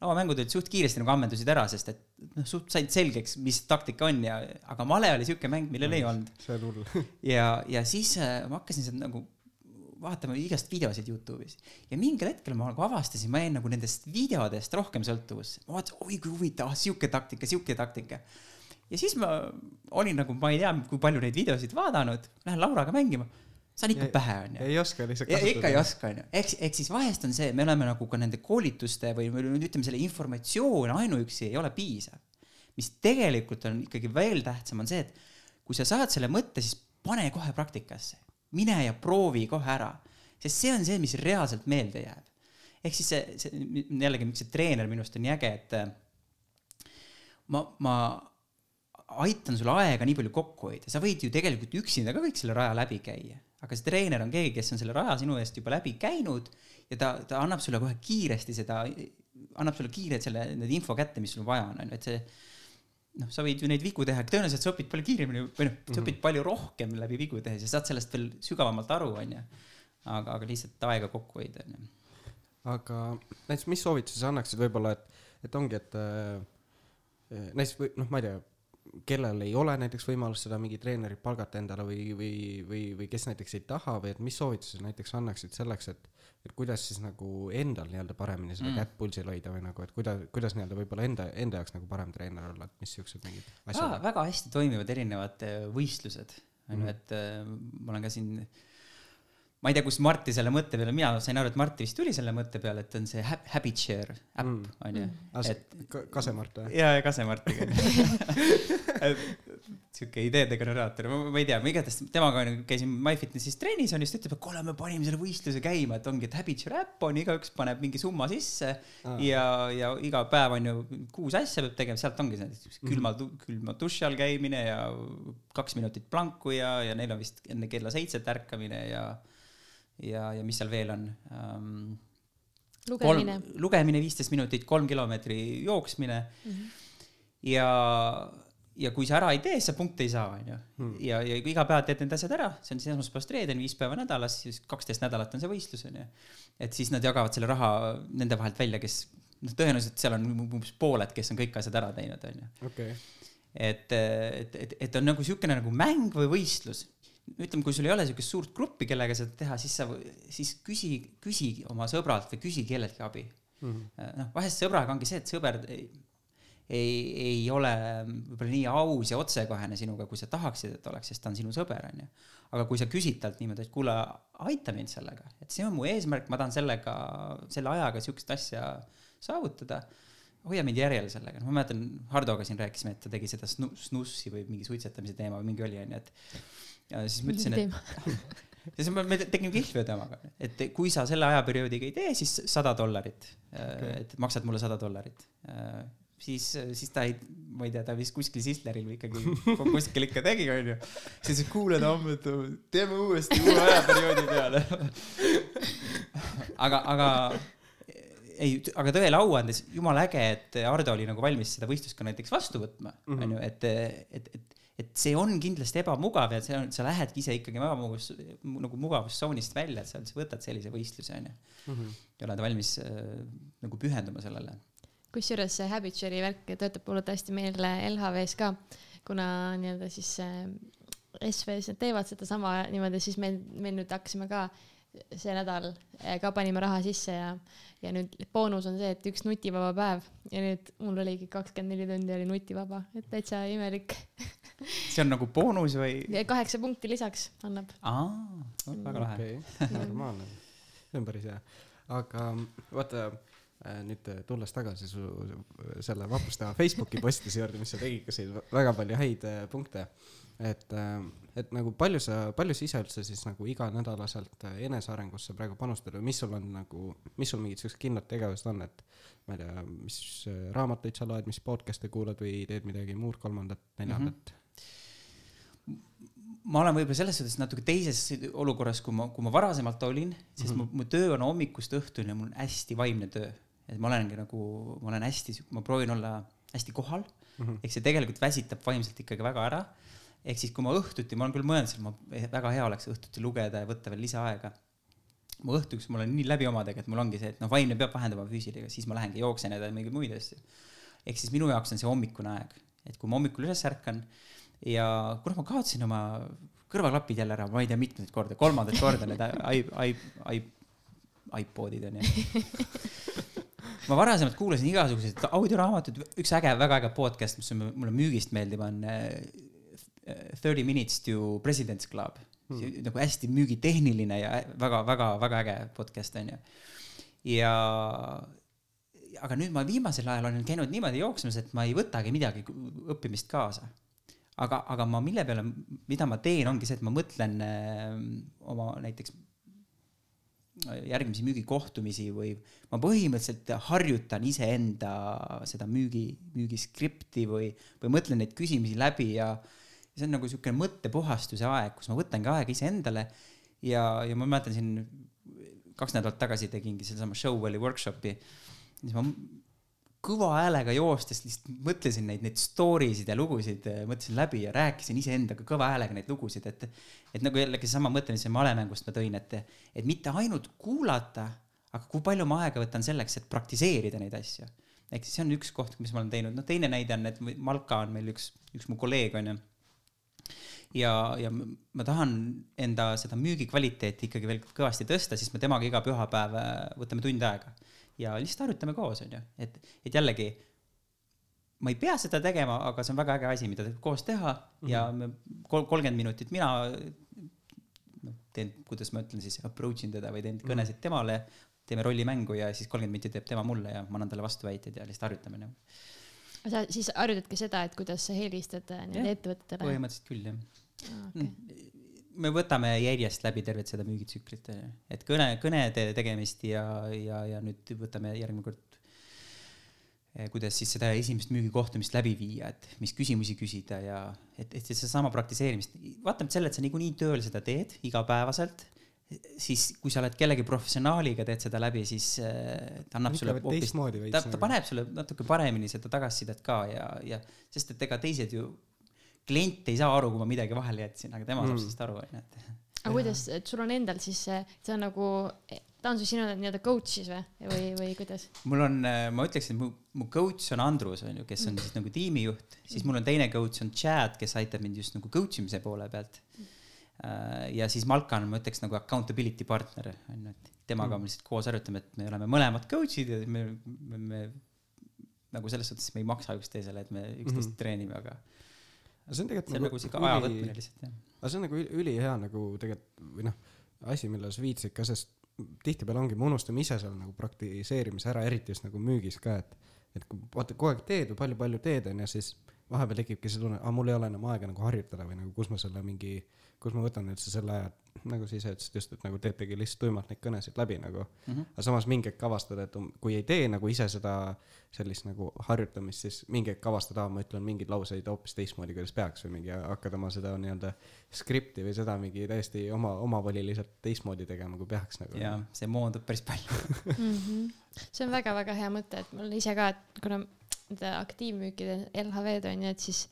C: lauamängud olid suht kiiresti nagu ammendusid ära, sest et noh, suht said selgeks, mis taktika on ja, aga male oli siuke mäng, millel ei olnud.
B: see on hull.
C: ja, ja siis äh, ma hakkasin seda nagu vaatama igast videosid Youtube'is ja mingil hetkel ma nagu avastasin, ma jäin nagu nendest videodest rohkem sõltuvusse. ma vaatasin, oi kui huvitav, ah sihuke taktika, sihuke taktika. ja siis ma olin nagu, ma ei tea, kui palju neid videosid vaadanud, lähen Lauraga mängima saan ikka ja, pähe, onju.
B: ei oska lihtsalt kasutada.
C: ikka ei oska, onju. ehk, ehk siis vahest on see, me oleme nagu ka nende koolituste või ütleme, selle informatsioon ainuüksi ei ole piisav. mis tegelikult on ikkagi veel tähtsam, on see, et kui sa saad selle mõtte, siis pane kohe praktikasse mine ja proovi kohe ära, sest see on see, mis reaalselt meelde jääb. ehk siis see, see jällegi, miks see treener minu arust on nii äge, et äh, ma, ma aitan sul aega nii palju kokku hoida, sa võid ju tegelikult üksinda ka kõik selle raja läbi käia, aga see treener on keegi, kes on selle raja sinu eest juba läbi käinud ja ta, ta annab sulle kohe kiiresti seda, annab sulle kiirelt selle, need info kätte, mis sul vaja on, on ju, et see noh, sa võid ju neid vigu teha, tõenäoliselt sa õpid palju kiiremini või noh, sa õpid mhm. palju rohkem läbi vigu tehes ja saad sellest veel sügavamalt aru, onju. aga, aga lihtsalt aega kokku hoida, onju.
B: aga näiteks, mis soovituse sa annaksid võib-olla, et, et ongi, et äh, näiteks või noh, ma ei tea, kellel ei ole näiteks võimalust seda mingi treenerit palgata endale või, või, või, või kes näiteks ei taha või et mis soovituse näiteks annaksid selleks, et et kuidas siis nagu endal nii-öelda paremini seda mm. kätt pulsil hoida või nagu, et kuidas, kuidas nii-öelda võib-olla enda, enda jaoks nagu parem treener olla, et mis siuksed mingid asjad
C: ah,? väga hästi toimivad erinevad äh, võistlused, on ju, et äh, ma olen ka siin äh, ma ei tea, kust Marti selle mõtte peale, mina sain aru, et Marti vist tuli selle mõtte peale, et on see Habit Share äpp mm., onju.
B: Ah, et Kasemart või?
C: jaa, Kasemartiga sihuke ideede generaator, ma ei tea, ma igatahes temaga käisin MyFitnesse'is trennis on just ütleb, et kuule, me panime selle võistluse käima, et ongi, et Habit Share äpp on, igaüks paneb mingi summa sisse ah. ja, ja iga päev on ju kuus asja peab tegema, sealt ongi see külma mm, külma duši all käimine ja kaks minutit planku ja, ja neil on vist enne kella seitset ärkamine ja ja, ja mis seal veel on um,?
A: lugemine.
C: lugemine viisteist minutit, kolm kilomeetri jooksmine mm. -hmm. ja, ja kui sa ära ei tee, siis sa punkte ei saa, onju. Hmm. ja, ja kui iga päev teed need asjad ära, see on siis esmaspäevast reedeni, viis päeva nädalas, siis kaksteist nädalat on see võistlus, onju. et siis nad jagavad selle raha nende vahelt välja, kes, noh, tõenäoliselt seal on umbes pooled, kes on kõik asjad ära teinud, onju. et, et, et, et on nagu siukene nagu mäng või võistlus ütleme, kui sul ei ole niisugust suurt gruppi, kellega seda teha, siis sa, siis küsi, küsi oma sõbralt või küsi kelleltki abi. Mm -hmm.. noh, vahest sõbraga ongi see, et sõber ei, ei, ei ole võib-olla nii aus ja otsekohene sinuga, kui sa tahaksid, et oleks, sest ta on sinu sõber, onju. aga kui sa küsid talt niimoodi, et kuule, aita mind sellega, et see on mu eesmärk, ma tahan sellega, selle ajaga siukest asja saavutada hoia mind järjel sellega, noh, ma mäletan, Hardoga siin rääkisime, et ta tegi seda snussi või mingi suitsetamise teema või mingi oli, onju, et ja siis ma ütlesin, et ja siis me tegime kihvli temaga, et kui sa selle ajaperioodiga ei tee, siis sada dollarit okay., et maksad mulle sada dollarit. siis, siis ta ei, ma ei tea, ta vist kuskil Sisleril või ikkagi kuskil ikka tegi, onju. siis kuule Tamm, et teeme uuesti uue ajaperioodi peale aga, aga ei, aga tõele au andes jumala äge, et Ardo oli nagu valmis seda võistlust ka näiteks vastu võtma, onju, et, et, et, et see on kindlasti ebamugav ja see on, sa lähedki ise ikkagi ebamugavus, nagu mugavustsoonist välja, et sa üldse võtad sellise võistluse, onju. ja oled valmis äh, nagu pühenduma sellele.
A: kusjuures see Habituary värk töötab mulle hästi meelde LHV-s ka, kuna nii-öelda siis äh, SV-s nad teevad sedasama niimoodi, siis meil, meil nüüd hakkasime ka see nädal äh, ka panime raha sisse ja, ja nüüd boonus on see, et üks nutivaba päev ja nüüd mul oligi kakskümmend neli tundi oli nutivaba, et täitsa imelik.
C: see on nagu boonus või?
A: kaheksa punkti lisaks annab.
C: aa, väga lahe.
B: okei, normaalne, see on päris hea, aga vaata äh, nüüd äh, tulles tagasi su selle vapustava Facebooki postise juurde, mis sa tegid, kus oli väga palju häid äh, punkte. et, et nagu palju sa, palju sa ise üldse siis nagu iganädalaselt enesearengusse praegu panustad või mis sul on nagu, mis sul mingid siuksed kindlad tegevused on, et ma ei tea, mis raamatuid sa loed, mis podcast'e kuulad või teed midagi muud, kolmandat, neljandat
C: ma olen võib-olla selles suhtes natuke teises olukorras, kui ma, kui ma varasemalt olin, sest mm -hmm. mu, mu töö on hommikust õhtuni ja mul on hästi vaimne töö. et ma olengi nagu, ma olen hästi, ma proovin olla hästi kohal mm -hmm., eks see tegelikult väsitab vaimselt ikkagi väga ära. ehk siis, kui ma õhtuti, ma olen küll mõelnud, et ma väga hea oleks õhtuti lugeda ja võtta veel lisaaega. ma õhtuks, mul on nii läbi omadega, et mul ongi see, et noh, vaimne peab vahendama füüsilisega, siis ma lähengi jooksen ja teen mingeid muid asju. ehk siis minu jaoks on see hommikune aeg, et kui ma hommikul üles ärkan ja kuna ma kaotasin oma kõrvaklapid jälle ära, ma ei tea mitmendat korda, kolmandat korda need i, i, i, iPodid onju. ma varasemalt kuulasin igasuguseid audioraamatuid, üks äge, väga äge podcast, mis on, mulle müügist meeldib, on äh, Thirty Minutes to President's Club hmm.. nagu hästi müügitehniline ja väga-väga-väga äge podcast onju. ja aga nüüd ma viimasel ajal olen käinud niimoodi jooksmas, et ma ei võtagi midagi õppimist kaasa aga, aga ma mille peale, mida ma teen, ongi see, et ma mõtlen äh, oma näiteks järgmisi müügikohtumisi või ma põhimõtteliselt harjutan iseenda seda müügi, müügiskripti või, või mõtlen neid küsimusi läbi ja see on nagu niisugune mõttepuhastuse aeg, kus ma võtangi aega iseendale ja, ja ma mäletan siin kaks nädalat tagasi tegingi sedasama Showwelli workshopi, siis ma kõva häälega joostes lihtsalt mõtlesin neid, neid story sid ja lugusid äh, mõtlesin läbi ja rääkisin iseendaga kõva häälega neid lugusid, et et nagu jällegi seesama mõte, mis ma malemängust ma tõin, et et mitte ainult kuulata, aga kui palju ma aega võtan selleks, et praktiseerida neid asju. ehk siis see on üks koht, mis ma olen teinud, noh teine näide on, et Malka on meil üks, üks mu kolleeg onju. Ja, ja ma tahan enda seda müügi kvaliteeti ikkagi veel kõvasti tõsta, siis me temaga iga pühapäev äh, võtame tund aega ja lihtsalt harjutame koos, onju, et, et jällegi ma ei pea seda tegema, aga see on väga äge asi, mida koos teha mm -hmm. ja me kol-, kolmkümmend minutit mina noh, teen, kuidas ma ütlen siis, approach in teda või teen kõnesid temale, teeme rollimängu ja siis kolmkümmend minutit teeb tema mulle ja ma annan talle vastuväiteid ja lihtsalt harjutame nagu.
A: sa siis harjutadki seda, et kuidas sa helistad äh, nende ettevõtetele?
C: põhimõtteliselt küll jah
A: Okay.
C: Me võtame järjest läbi tervet seda müügitsüklit, et kõne, kõnede tegemist ja, ja, ja nüüd võtame järgmine kord, kuidas siis seda esimest müügikohtumist läbi viia, et mis küsimusi küsida ja et, et seesama praktiseerimist, vaatamata sellele, et sa niikuinii tööl seda teed igapäevaselt, siis kui sa oled kellegi professionaaliga, teed seda läbi, siis äh, ta annab sulle
B: veits
C: ta, ta
B: nagu.
C: paneb sulle natuke paremini seda tagasisidet ka ja, ja sest et ega teised ju, klient ei saa aru, kui ma midagi vahele jätsin, aga tema mm. saab sellest aru, onju, et
A: aga kuidas, et sul on endal siis see, see on nagu, ta on su sinu nii-öelda coach siis või, või, või kuidas?
C: mul on, ma ütleksin, mu, mu coach on Andrus onju, kes on siis nagu tiimijuht, siis mul on teine coach on Chad, kes aitab mind just nagu coach imise poole pealt. ja siis Malka on, ma ütleks nagu accountability partner onju, et temaga me lihtsalt koos harjutame, et me oleme mõlemad coach'id ja me, me, me nagu selles suhtes me ei maksa üksteisele, et me üksteist mm -hmm. treenime, aga
B: aga see on tegelikult
C: see on nagu siuke aja võtmine lihtsalt jah.
B: aga see on nagu üli- ülihea nagu tegelikult või noh, asi, millele sa viitasid ka, sest tihtipeale ongi, me unustame ise seal nagu praktiseerimise ära, eriti just nagu müügis ka, et et kui vaata kogu aeg teed või palju-palju teed onju, siis vahepeal tekibki see tunne, aa mul ei ole enam aega nagu harjutada või nagu kus ma selle mingi, kus ma võtan üldse selle aja, nagu sa ise ütlesid just, et nagu teetegi lihtsalt tuimalt neid kõnesid läbi nagu mm. -hmm. aga samas mingi hetk avastada, et um, kui ei tee nagu ise seda sellist nagu harjutamist, siis mingi hetk avastada, ma ütlen mingeid lauseid hoopis teistmoodi, kuidas peaks või mingi hakkad oma seda nii-öelda skripti või seda mingi täiesti oma, omavoliliselt teistmoodi tegema, kui peaks nagu.
C: jaa, see moondub päris palju
A: mm. -hmm. see on väga-väga hea mõte, et mul ise ka, et kuna nende aktiivmüükide LHV-d on ju, et siis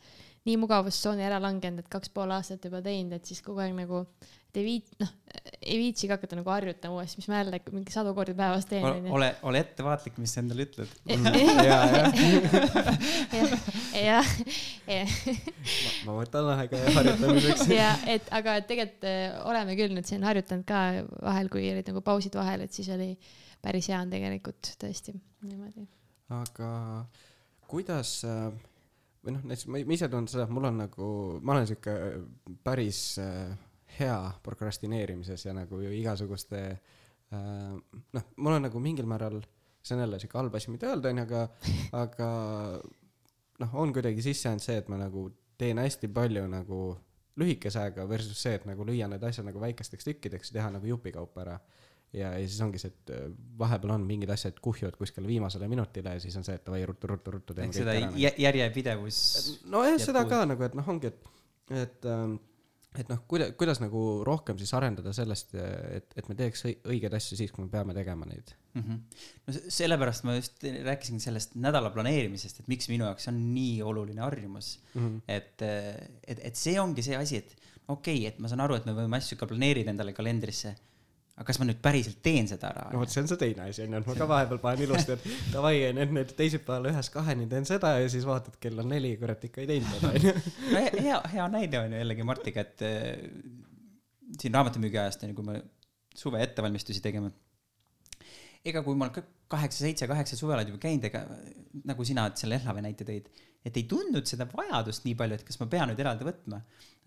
A: nii mugavustsooni ära langenud, et kaks pool aastat juba teinud, et siis kogu aeg nagu et ei viit-, noh, ei viitsigi hakata nagu harjutama uuesti, mis ma jälle mingi sadu kordi päevas teen.
C: ole, ole ettevaatlik, mis sa endale ütled.
A: jah, jah.
B: ma võtan aega harjutamiseks.
A: ja, et aga tegelikult äh, oleme küll nüüd siin harjutanud ka vahel, kui olid nagu pausid vahel, et siis oli päris hea on tegelikult tõesti niimoodi.
B: aga kuidas äh, või noh, näiteks ma ise tunnen seda, et mul on nagu, ma olen sihuke päris äh, hea prokrastineerimises ja nagu igasuguste äh, noh, mul on nagu mingil määral, see on jälle sihuke halb asi, mida öelda, onju, aga, aga noh, on kuidagi sisse jäänud see, et ma nagu teen hästi palju nagu lühikese ajaga versus see, et nagu lüüa need asjad nagu väikesteks tükkideks ja teha nagu jupikaupa ära. Ja, ja siis ongi see, et äh, vahepeal on mingid asjad kuhjuvad kuskile viimasele minutile ja siis on see, et davai, ruttu, ruttu, ruttu.
C: ehk seda järjepidevus.
B: nojah, seda ka nagu, et noh, ongi, et, et ähm, et noh, kuida-, kuidas nagu rohkem siis arendada sellest, et, et me teeks õigeid asju siis, kui me peame tegema neid
C: mm. -hmm. no sellepärast ma just rääkisin sellest nädala planeerimisest, et miks minu jaoks on nii oluline harjumus mm. -hmm. et, et, et see ongi see asi, et okei okay,, et ma saan aru, et me võime asju ka planeerida endale kalendrisse aga kas ma nüüd päriselt teen seda ära?
B: no vot, see on see teine asi onju, et ma ka vahepeal panen ilusti, et davai onju, et nüüd teisipäeval ühest kaheni teen seda ja siis vaatad, kell on neli, kurat ikka ei teinud seda onju.
C: no hea, hea näide on ju jällegi Martiga, et äh, siin raamatumüügi ajast onju, kui me suve ettevalmistusi tegime. Ega kui ma olen kaheksa, seitse, kaheksa suvel oled juba käinud, ega nagu sina selle Ehlave näite tõid et ei tundnud seda vajadust nii palju, et kas ma pean nüüd eraldi võtma.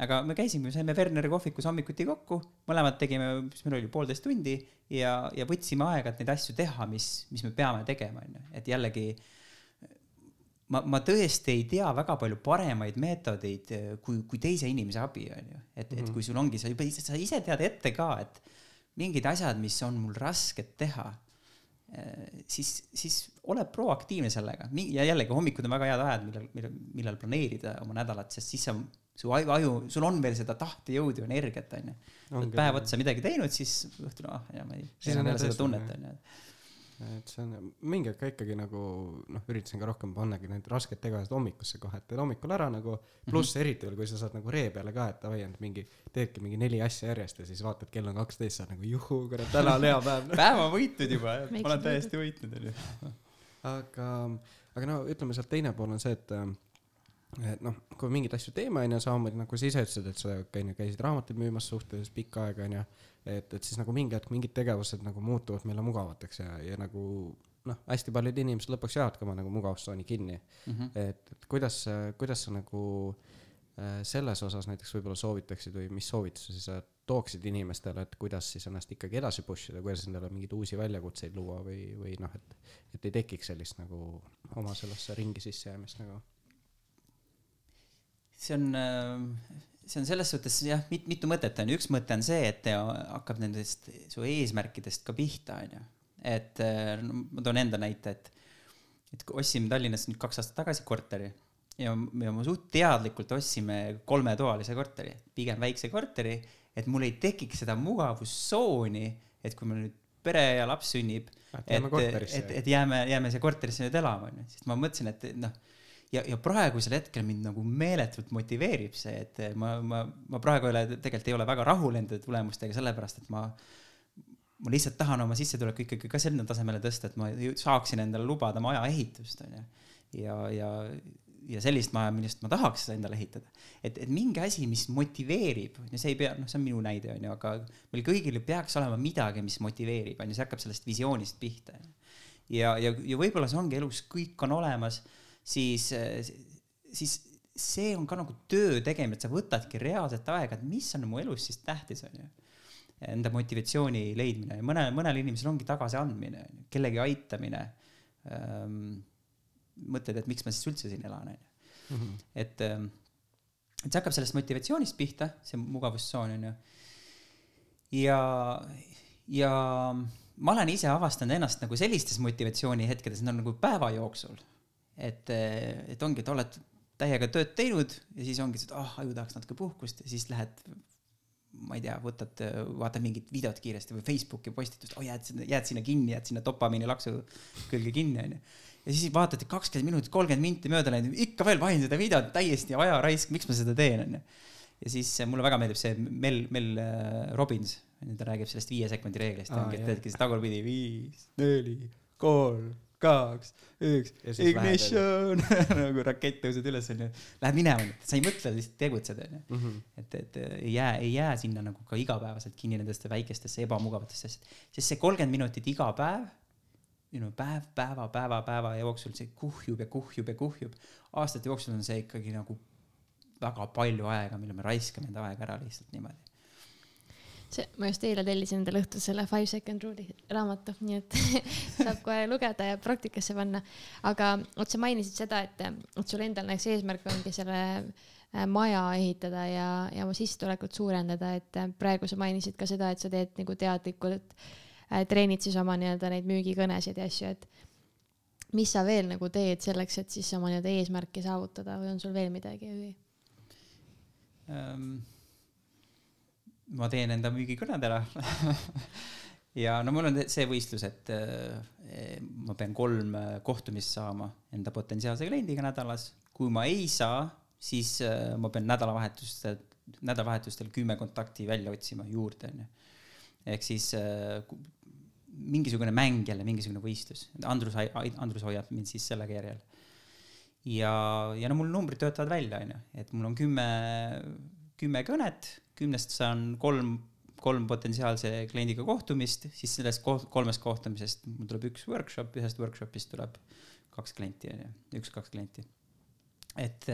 C: aga me käisime, saime Werneri kohvikus hommikuti kokku, mõlemad tegime, mis meil oli, poolteist tundi ja, ja võtsime aega, et neid asju teha, mis, mis me peame tegema, onju, et jällegi ma, ma tõesti ei tea väga palju paremaid meetodeid kui, kui teise inimese abi, onju. et, et mhm. kui sul ongi, sa juba, sa ise tead ette ka, et mingid asjad, mis on mul rasked teha siis, siis ole proaktiivne sellega. Ja jällegi hommikud on väga head ajad, millal, millal, millal planeerida oma nädalat, sest siis sa, su aju, sul on veel seda tahtejõudu, energiat, onju. päev otsa midagi teinud, siis õhtul, ah, ja ma ei, ei enam jälle seda tunnet, onju
B: et see on, mingi hetk ka ikkagi nagu noh, üritasin ka rohkem pannagi need rasked tegevused hommikusse kohe, et teed hommikul ära nagu, pluss mm -hmm. eriti veel, kui sa saad nagu ree peale ka, et davai, et mingi, teedki mingi neli asja järjest ja siis vaatad, kell on kaksteist, saad nagu juhuu, kurat, täna on hea päev
C: päev on võitnud juba, ma olen täiesti võitnud, onju.
B: aga, aga no ütleme sealt teine pool on see, et et noh, kui mingeid asju teeme, onju, samamoodi nagu sa ise ütlesid, et sa onju käisid raamatuid müümas suhteliselt pikka aega, onju et, et siis nagu mingi hetk mingid tegevused nagu muutuvad meile mugavateks ja, ja nagu noh, hästi paljud inimesed lõpuks jäävadki oma nagu mugavustsooni kinni mm. -hmm. et, et kuidas, kuidas sa nagu äh, selles osas näiteks võib-olla soovitaksid või mis soovitusi sa tooksid inimestele, et kuidas siis ennast ikkagi edasi push ida, kuidas endale mingeid uusi väljakutseid luua või, või noh, et, et ei tekiks sellist nagu oma sellesse ringi sissejäämist nagu?
C: see on äh see on selles suhtes jah, mit-, mitu mõtet on. Ju, üks mõte on see, et hakkab nendest su eesmärkidest ka pihta, on ju. et no, ma toon enda näite, et, et ostsime Tallinnas nüüd kaks aastat tagasi korteri ja, ja me suht teadlikult ostsime kolmetoalise korteri, pigem väikse korteri, et mul ei tekiks seda mugavustsooni, et kui mul nüüd pere ja laps sünnib, et, et, et, jääme, jääme siia korterisse nüüd elama, onju, sest ma mõtlesin, et noh ja, ja praegusel hetkel mind nagu meeletult motiveerib see, et ma, ma, ma praegu ei ole, tegelikult ei ole väga rahul enda tulemustega, sellepärast et ma, ma lihtsalt tahan oma sissetuleku ikkagi ka sinna tasemele tõsta, et ma saaksin endale lubada maja ehitust, onju. ja, ja, ja sellist maja, millest ma tahaks endale ehitada. et, et mingi asi, mis motiveerib, on ju, see ei pea, noh, see on minu näide, on ju, aga meil kõigil peaks olema midagi, mis motiveerib, on ju, see hakkab sellest visioonist pihta. ja, ja, ja võib-olla see ongi elus, kõik on olemas siis, siis see on ka nagu töö tegemine, et sa võtadki reaalset aega, et mis on mu elus siis tähtis, on ju. Enda motivatsiooni leidmine ja mõnel, mõnel inimesel ongi tagasiandmine, kellegi aitamine ähm,. mõtled, et miks ma siis üldse siin elan, on ju. -hmm. et, ähm, et see hakkab sellest motivatsioonist pihta, see mugavustsoon on ju. ja, ja ma olen ise avastanud ennast nagu sellistes motivatsioonihetkedes, need on nagu päeva jooksul. Et, et ongi, et oled täiega tööd teinud ja siis ongi et ah oh,, aju tahaks natuke puhkust ja siis lähed ma ei tea, võtad, vaatad mingit videot kiiresti või Facebooki postitust, oh jääd, jääd sinna kinni, jääd sinna dopamiini laksu külge kinni, onju. ja siis vaatad, et kakskümmend minutit, kolmkümmend minti mööda läinud, ikka veel vahin seda videot, täiesti ajaraisk, miks ma seda teen, onju. ja siis mulle väga meeldib see Mel, Mel äh, Robbins, ta räägib sellest viie sekundi reeglist, ongi, et teedki siis tagurpidi viis, neli, kolm kaks, üks, ignition nagu rakett tõused üles, onju. Lähed minema, sa ei mõtle, lihtsalt tegutsed, onju. Mhm. et, et ei jää, ei jää sinna nagu ka igapäevaselt kinni nendesse väikestesse ebamugavatesse asjadesse. sest see kolmkümmend minutit iga päev, no päev, päeva, päeva, päeva jooksul see kuhjub ja kuhjub ja kuhjub. aastate jooksul on see ikkagi nagu väga palju aega, mille me raiskame enda aega ära lihtsalt niimoodi
A: see, ma just eile tellisin endale õhtul selle Five Second Rule'i raamatu, nii et saab kohe lugeda ja praktikasse panna. aga vot sa mainisid seda, et, et sul endal näiteks eesmärk ongi selle äh, maja ehitada ja, ja oma sissetulekut suurendada, et äh, praegu sa mainisid ka seda, et sa teed nagu teadlikult äh,, treenid siis oma nii-öelda neid müügikõnesid ja asju, et mis sa veel nagu teed selleks, et siis oma nii-öelda eesmärki saavutada või on sul veel midagi või um...?
C: Ma teen enda müügikõned ära ja no mul on see võistlus, et eh, ma pean kolm eh, kohtumist saama enda potentsiaalse kliendiga nädalas. kui ma ei saa, siis eh, ma pean nädalavahetustel, nädalavahetustel kümme kontakti välja otsima juurde, onju. ehk siis mingisugune mäng jälle, mingisugune võistlus. Andrus, Andrus hoiab mind siis sellega järjel. ja, ja no mul numbrid töötavad välja, onju, et mul on kümme, kümme kõnet kümnest saan kolm, kolm potentsiaalse kliendiga kohtumist, siis sellest koht, kolmest kohtumisest mul tuleb üks workshop, ühest workshopist tuleb kaks klienti, üks-kaks klienti. et,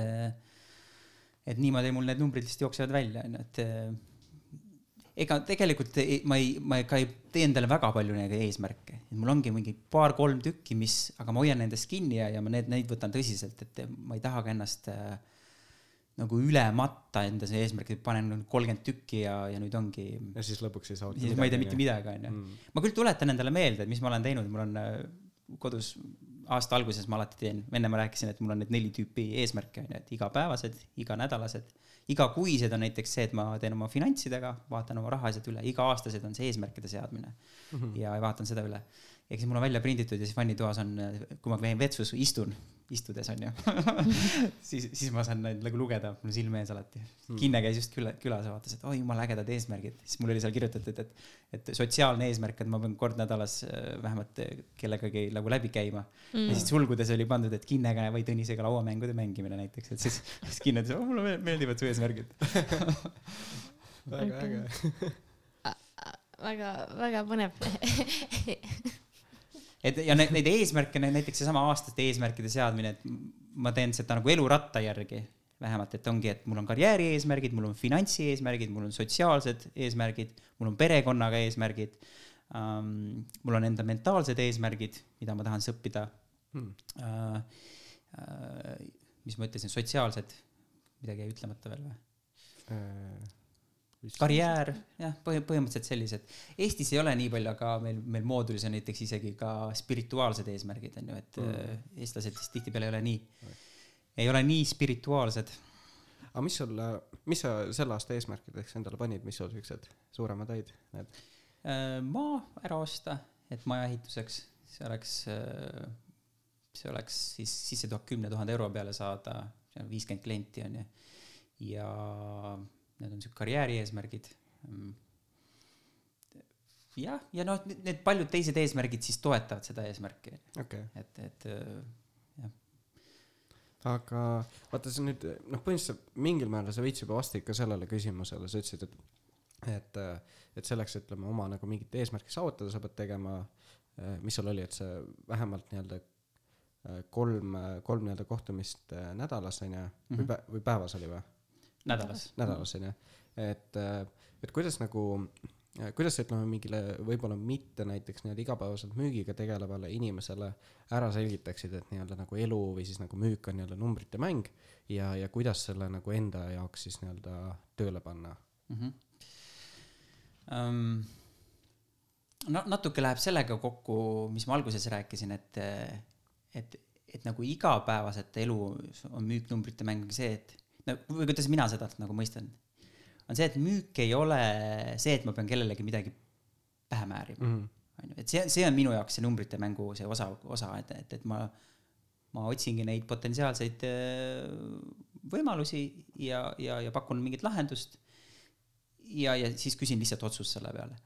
C: et niimoodi mul need numbrid lihtsalt jooksevad välja, on ju, et ega tegelikult ei, ma ei, ma ka ei tee endale väga palju neid eesmärke, et mul ongi mingi paar-kolm tükki, mis, aga ma hoian nendest kinni ja, ja ma need, neid võtan tõsiselt, et ma ei taha ka ennast äh, nagu üle matta enda see eesmärk, et panen kolmkümmend tükki ja, ja nüüd ongi.
B: ja siis lõpuks ei saavuta.
C: siis ma ei tee mitte midagi, onju. Mm. ma küll tuletan endale meelde, et mis ma olen teinud, mul on äh, kodus aasta alguses ma alati teen, enne ma rääkisin, et mul on need neli tüüpi eesmärke, onju, et igapäevased, iganädalased, igakuised on näiteks see, et ma teen oma finantsidega, vaatan oma rahaasjad üle, iga-aastased on see eesmärkide seadmine mm. -hmm. ja vaatan seda üle. Ja siis mul on välja prinditud ja siis vannitoas on, kui ma käin vetsus, istun istudes onju siis, siis ma saan neid nagu lugeda, mul silme ees alati. Mm.. Kinne käis just küla, külas ja vaatas, et oi jumala ägedad eesmärgid, siis mul oli seal kirjutatud, et, et sotsiaalne eesmärk, et ma pean kord nädalas äh, vähemalt kellegagi nagu läbi käima. Mm.. ja siis sulgudes oli pandud, et Kinnega või Tõnisega lauamängude mängimine näiteks, et siis, siis Kinne ütles, oh mulle meeldivad su eesmärgid.
B: Väga äge.
A: Väga, väga põnev
C: et ja neid, neid eesmärke, näiteks seesama aastaste eesmärkide seadmine, et ma teen seda nagu eluratta järgi vähemalt, et ongi, et mul on karjääri eesmärgid, mul on finantsi eesmärgid, mul on sotsiaalsed eesmärgid, mul on perekonnaga eesmärgid um,. mul on enda mentaalsed eesmärgid, mida ma tahan õppida hmm.. Uh, uh, mis ma ütlesin, sotsiaalsed, midagi jäi ütlemata veel või uh.? Karjäär, jah, põhi, põhimõtteliselt sellised. Eestis ei ole nii palju, aga meil, meil moodulis on näiteks isegi ka spirituaalsed eesmärgid, on ju, et mm. eestlased siis tihtipeale ei ole nii, ei ole nii spirituaalsed.
B: aga mis sul, mis sa selle aasta eesmärkideks endale panid, mis sul siuksed suuremad olid, need?
C: Äh, maa ära osta, et maja ehituseks, see oleks, äh, see oleks siis sissetulek kümne tuhande euro peale saada, viiskümmend klienti on ju, ja need on siuke karjääri eesmärgid. Jah, ja noh, need paljud teised eesmärgid siis toetavad seda eesmärki
B: okay..
C: et, et äh, jah.
B: aga vaata, sa nüüd noh, põhimõtteliselt mingil määral sa veits juba vastasid ka sellele küsimusele, sa ütlesid, et et, et selleks, ütleme, oma nagu mingit eesmärki saavutada, sa pead tegema, mis sul oli, et see vähemalt nii-öelda kolm, kolm nii-öelda kohtumist nädalas, on ju, või mhm. päevas, või päevas oli või?
C: Nädalas.
B: nädalas on ju, et, äh, et kuidas nagu kuidas sa ütleme mingile võib-olla mitte näiteks nii-öelda igapäevaselt müügiga tegelevale inimesele ära selgitaksid, et nii-öelda nagu elu või siis nagu müük on nii-öelda numbrite mäng ja, ja kuidas selle nagu enda jaoks siis nii-öelda tööle panna
C: mm? -hmm. Um, no natuke läheb sellega kokku, mis ma alguses rääkisin, et, et, et nagu igapäevaselt elu on müüknumbrite mäng see, et või kuidas mina seda nagu mõistan, on see, et müük ei ole see, et ma pean kellelegi midagi pähe määrima mm. -hmm on ju, et see, see on minu jaoks see numbrite mängu see osa, osa, et, et, et ma, ma otsingi neid potentsiaalseid äh, võimalusi ja, ja, ja pakun mingit lahendust. ja, ja siis küsin lihtsalt otsust selle peale.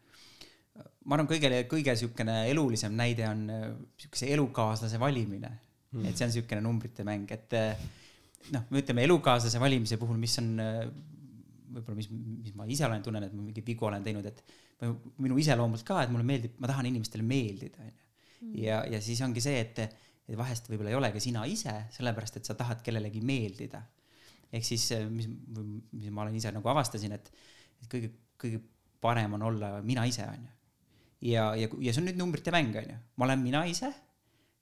C: ma arvan, kõige, kõige niisugune elulisem näide on äh, elukaaslase valimine mm.. et see on niisugune numbrite mäng, et äh, noh, me ütleme elukaaslase valimise puhul, mis on võib-olla, mis, mis ma ise olen, tunnen, et ma mingeid vigu olen teinud, et minu iseloomult ka, et mulle meeldib, ma tahan inimestele meeldida, onju. Mm. ja, ja siis ongi see, et et vahest võib-olla ei olegi sina ise, sellepärast et sa tahad kellelegi meeldida. ehk siis, eh, mis, mis ma olen ise nagu avastasin, et, et kõige, kõige parem on olla mina ise, onju. ja, ja, ja see on nüüd numbrite mäng, onju. ma olen mina ise,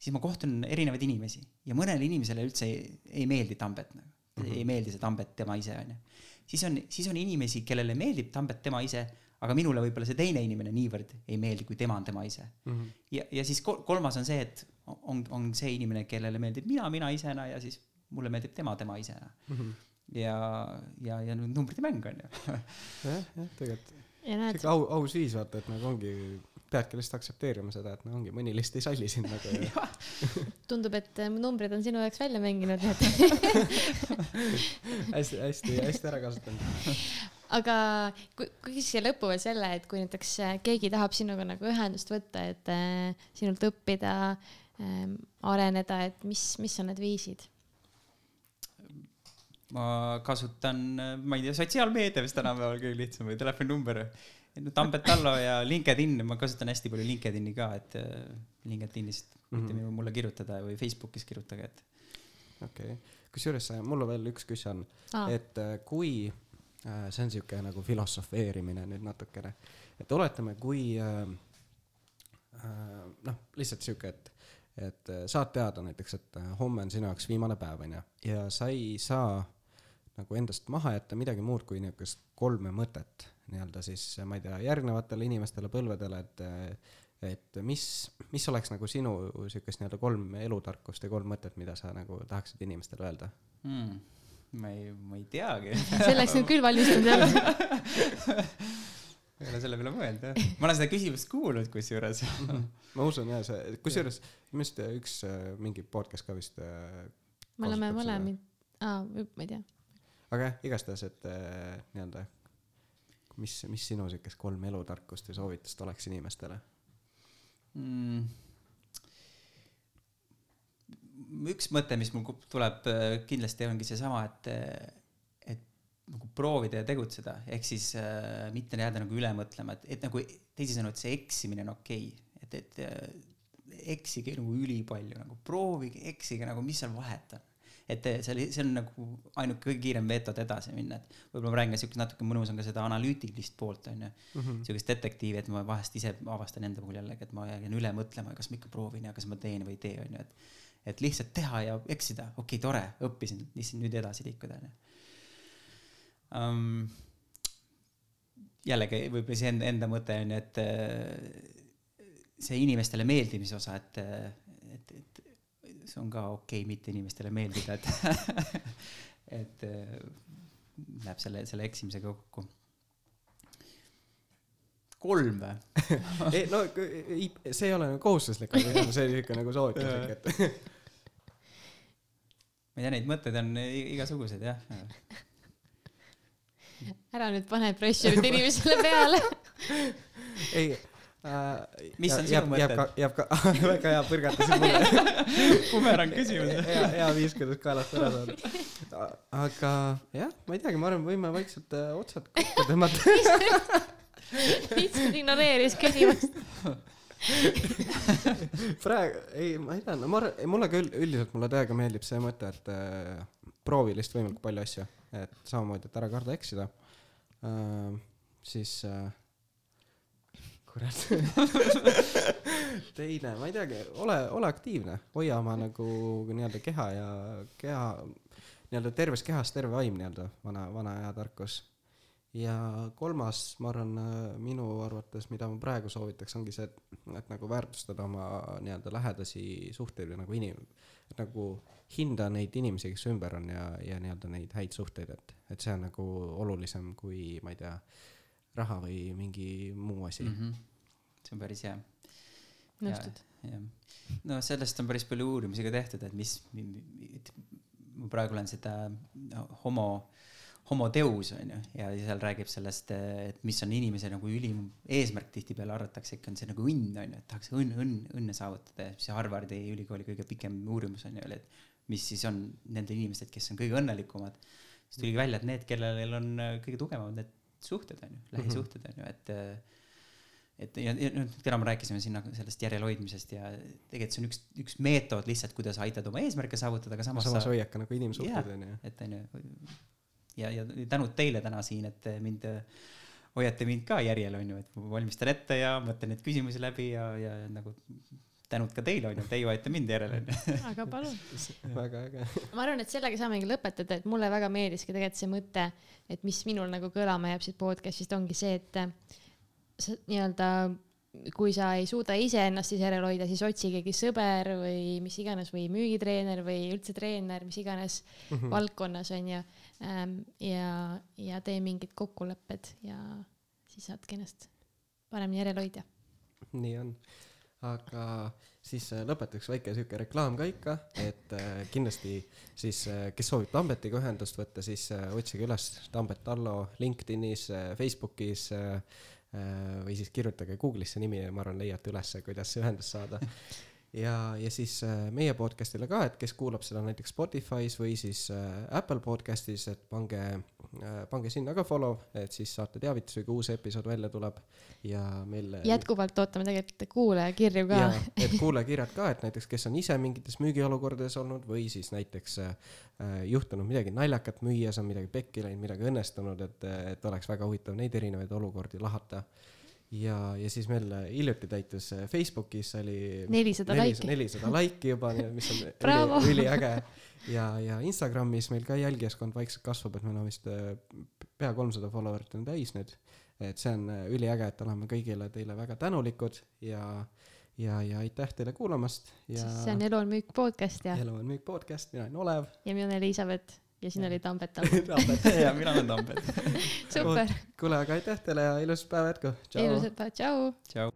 C: siis ma kohtun erinevaid inimesi ja mõnele inimesele üldse ei, ei meeldi Tambet nagu mm. -hmm. ei meeldi see Tambet tema ise, onju. siis on, siis on inimesi, kellele meeldib Tambet tema ise aga minule võib-olla see teine inimene niivõrd ei meeldi, kui tema on tema ise mm. -hmm. ja, ja siis kolmas on see, et on, on see inimene, kellele meeldib mina, mina isena ja siis mulle meeldib tema, tema isena mm. -hmm. ja, ja, ja nüüd numbrite mäng on ju.
B: jah, jah, tegelikult. sihuke au, aus viis vaata, et nagu ongi, peadki lihtsalt aktsepteerima seda, et no ongi, mõni lihtsalt ei salli sind nagu ja
A: tundub, et äh, numbrid on sinu jaoks välja mänginud,
B: et hästi, hästi, hästi ära kasutanud
A: aga kui, küsiks siia lõppu veel selle, et kui näiteks äh, keegi tahab sinuga nagu ühendust võtta, et äh, sinult õppida äh,, areneda, et mis, mis on need viisid?
C: ma kasutan, ma ei tea, sotsiaalmeedia vist tänapäeval kõige lihtsam või telefoninumber. No Tambet Tallo ja LinkedIn, ma kasutan hästi palju LinkedIn'i ka, et äh, LinkedInist võite mm -hmm. mulle kirjutada või Facebookis kirjutage, et.
B: okei okay., kusjuures mul on veel üks küsimus ah., et äh, kui Äh, see on sihuke nagu filosofeerimine nüüd natukene, et oletame, kui äh, äh, noh, lihtsalt sihuke, et, et saad teada näiteks, et homme on sinu jaoks viimane päev, onju, ja sa ei saa nagu endast maha jätta midagi muud kui niisugust kolme mõtet nii-öelda siis, ma ei tea, järgnevatele inimestele, põlvedele, et et mis, mis oleks nagu sinu niisugust nii-öelda kolm elutarkust ja kolm mõtet, mida sa nagu tahaksid inimestele öelda
C: mm.? ma ei, ma ei teagi.
A: selleks on küll valmistunud jälle
C: ei ole selle peale mõelnud jah. ma olen seda küsimust kuulnud kusjuures
B: ma usun jah, see, kusjuures minu arust üks mingi podcast ka vist. Äh,
A: me oleme mõlemad, aa, ma ei tea.
B: aga jah, igastahes, et äh, nii-öelda, mis, mis sinu siukest kolm elutarkust või soovitust oleks inimestele mm.?
C: üks mõte, mis mul tuleb äh, kindlasti ongi seesama, et, äh, et nagu proovida ja tegutseda, ehk siis äh, mitte jääda nagu üle mõtlema, et, et nagu teisisõnu, et see eksimine on okei okay., et, et äh, eksige nagu ülipalju, nagu proovige, eksige nagu, mis seal vahet on et see oli, see on nagu ainuke kõige kiirem meetod edasi minna, et võib-olla ma räägin ka siukest natuke mõnus on ka seda analüütilist poolt onju mm -hmm., siukest detektiivi, et ma vahest ise avastan enda puhul jällegi, et ma jään üle mõtlema, kas ma ikka proovin ja kas ma teen või ei tee onju, et et lihtsalt teha ja eksida, okei okay,, tore, õppisin, lihtsalt nüüd edasi liikuda, onju. Um, jällegi võib-olla see enda, enda mõte on ju, et äh, see inimestele meeldimise osa, et, et, et see on ka okei okay, mitte inimestele meeldida, et et äh, läheb selle, selle eksimisega kokku kolm või
B: ei no see ei ole nagu kohustuslik, aga see on siuke nagu soovituslik, et
C: ma ei tea, neid mõtteid on igasuguseid jah.
A: ära nüüd pane pressure'it inimesele peale
B: ei.
C: Mis on sinu mõtted?
B: jääb ka, väga hea põrgatasid mulle
C: bumerang küsimus.
B: hea, hea viis, kuidas kaelast ära saada. aga jah, ma ei teagi, ma arvan, võime vaikselt äh, otsad kokku tõmmata
A: lihtsalt ignoreeris küsimust
B: praegu, ei, ma ei tea, no ma arvan, mulle ka üldiselt mulle täiega meeldib see mõte, et äh, proovi lihtsalt võimalikult palju asju, et samamoodi, et ära karda eksida äh,. siis äh, kurat. Teine ma ei teagi ole ole aktiivne. Hoia oma nagu nii-öelda keha ja keha nii-öelda terves kehas terve vaim nii-öelda vana vana hea tarkus. Ja kolmas ma arvan minu arvates mida ma praegu soovitaks ongi see et et nagu väärtustada oma nii-öelda lähedasi suhteid või nagu inim- nagu hinda neid inimesi kes ümber on ja ja nii-öelda neid häid suhteid et et see on nagu olulisem kui ma ei tea raha või mingi muu asi
C: mm. -hmm. see on päris hea.
A: nõustud?
C: jah, no sellest on päris palju uurimusi ka tehtud, et mis, ma praegu olen seda homo, homo deus on ju, ja seal räägib sellest, et mis on inimese nagu ülim eesmärk tihtipeale arvatakse ikka on see nagu õnn on ju, et tahaks õnn, õnn, õnne saavutada ja see Harvardi ülikooli kõige pikem uurimus on ju, et mis siis on nende inimesed, kes on kõige õnnelikumad. siis tuligi välja, et need, kellel on kõige tugevamad need suhted on ju, lähisuhted on ju, et et ja, ja noh, täna me rääkisime siin nagu sellest järelehoidmisest ja tegelikult see on üks, üks meetod lihtsalt, kuidas aitad oma eesmärke saavutada, aga samas,
B: samas
C: sa,
B: hoiad ka nagu inimsuhted
C: Jaa.
B: onju
C: et on ju, ja, ja tänud teile täna siin, et mind hoiate mind ka järjel, on ju, et ma valmistan ette ja mõtlen neid küsimusi läbi ja, ja nagu tänud ka teile, on ju, teie hoiate mind järel, on ju.
A: aga palun.
B: väga äge
A: ma arvan, et sellega saamegi lõpetada, et mulle väga meeldiski tegelikult see mõte, et mis minul nagu kõlama jääb siit podcast'ist ongi see, et äh, sa nii-öelda kui sa ei suuda iseennast siis järel hoida, siis otsigegi sõber või mis iganes või müügitreener või üldse treener, mis iganes mm -hmm. valdkonnas on ju. ja, ja tee mingid kokkulepped ja siis saadki ennast paremini järel hoida.
B: nii on aga siis äh, lõpetuseks väike siuke reklaam ka ikka et äh, kindlasti siis äh, kes soovib Tambetiga ühendust võtta siis otsige üles Tambet Allo LinkedInis Facebookis või siis kirjutage Google'isse nimi ja ma arvan leiate ülesse kuidas ühendust saada ja, ja siis äh, meie podcast'ile ka, et kes kuulab seda näiteks Spotify's või siis äh, Apple podcast'is, et pange äh,, pange sinna ka follow, et siis saate teavitusi, kui uus episood välja tuleb ja meil
A: jätkuvalt ootame tegelikult kuulajakirju ka
B: ja. et kuulajakirjad ka, et näiteks kes on ise mingites müügiolukordades olnud või siis näiteks juhtunud midagi naljakat müües on midagi pekki läinud, midagi õnnestunud, et, et oleks väga huvitav neid erinevaid olukordi lahata. ja, ja siis meil hiljuti täitus äh, Facebookis oli
A: nelisada laiki.
B: nelisada laiki juba, mis on
A: Bravo!
B: üli, üliäge ja, ja Instagramis meil ka jälgijaskond vaikselt kasvab, et meil on vist äh, pea kolmsada follower'it on täis nüüd. et see on äh, üliäge, et oleme kõigile teile väga tänulikud ja, ja, ja aitäh teile kuulamast ja
A: siis see on Elu on müük podcast ja,
B: Elu on müük podcast, mina olen Olev.
A: ja mina olen Elizabeth ja siin oli Tambet all.
C: ja mina olen Tambet.
A: super,
B: kuule, aga aitäh teile ja ilusat päeva jätku.
A: ilusat päeva, tšau.
C: tšau.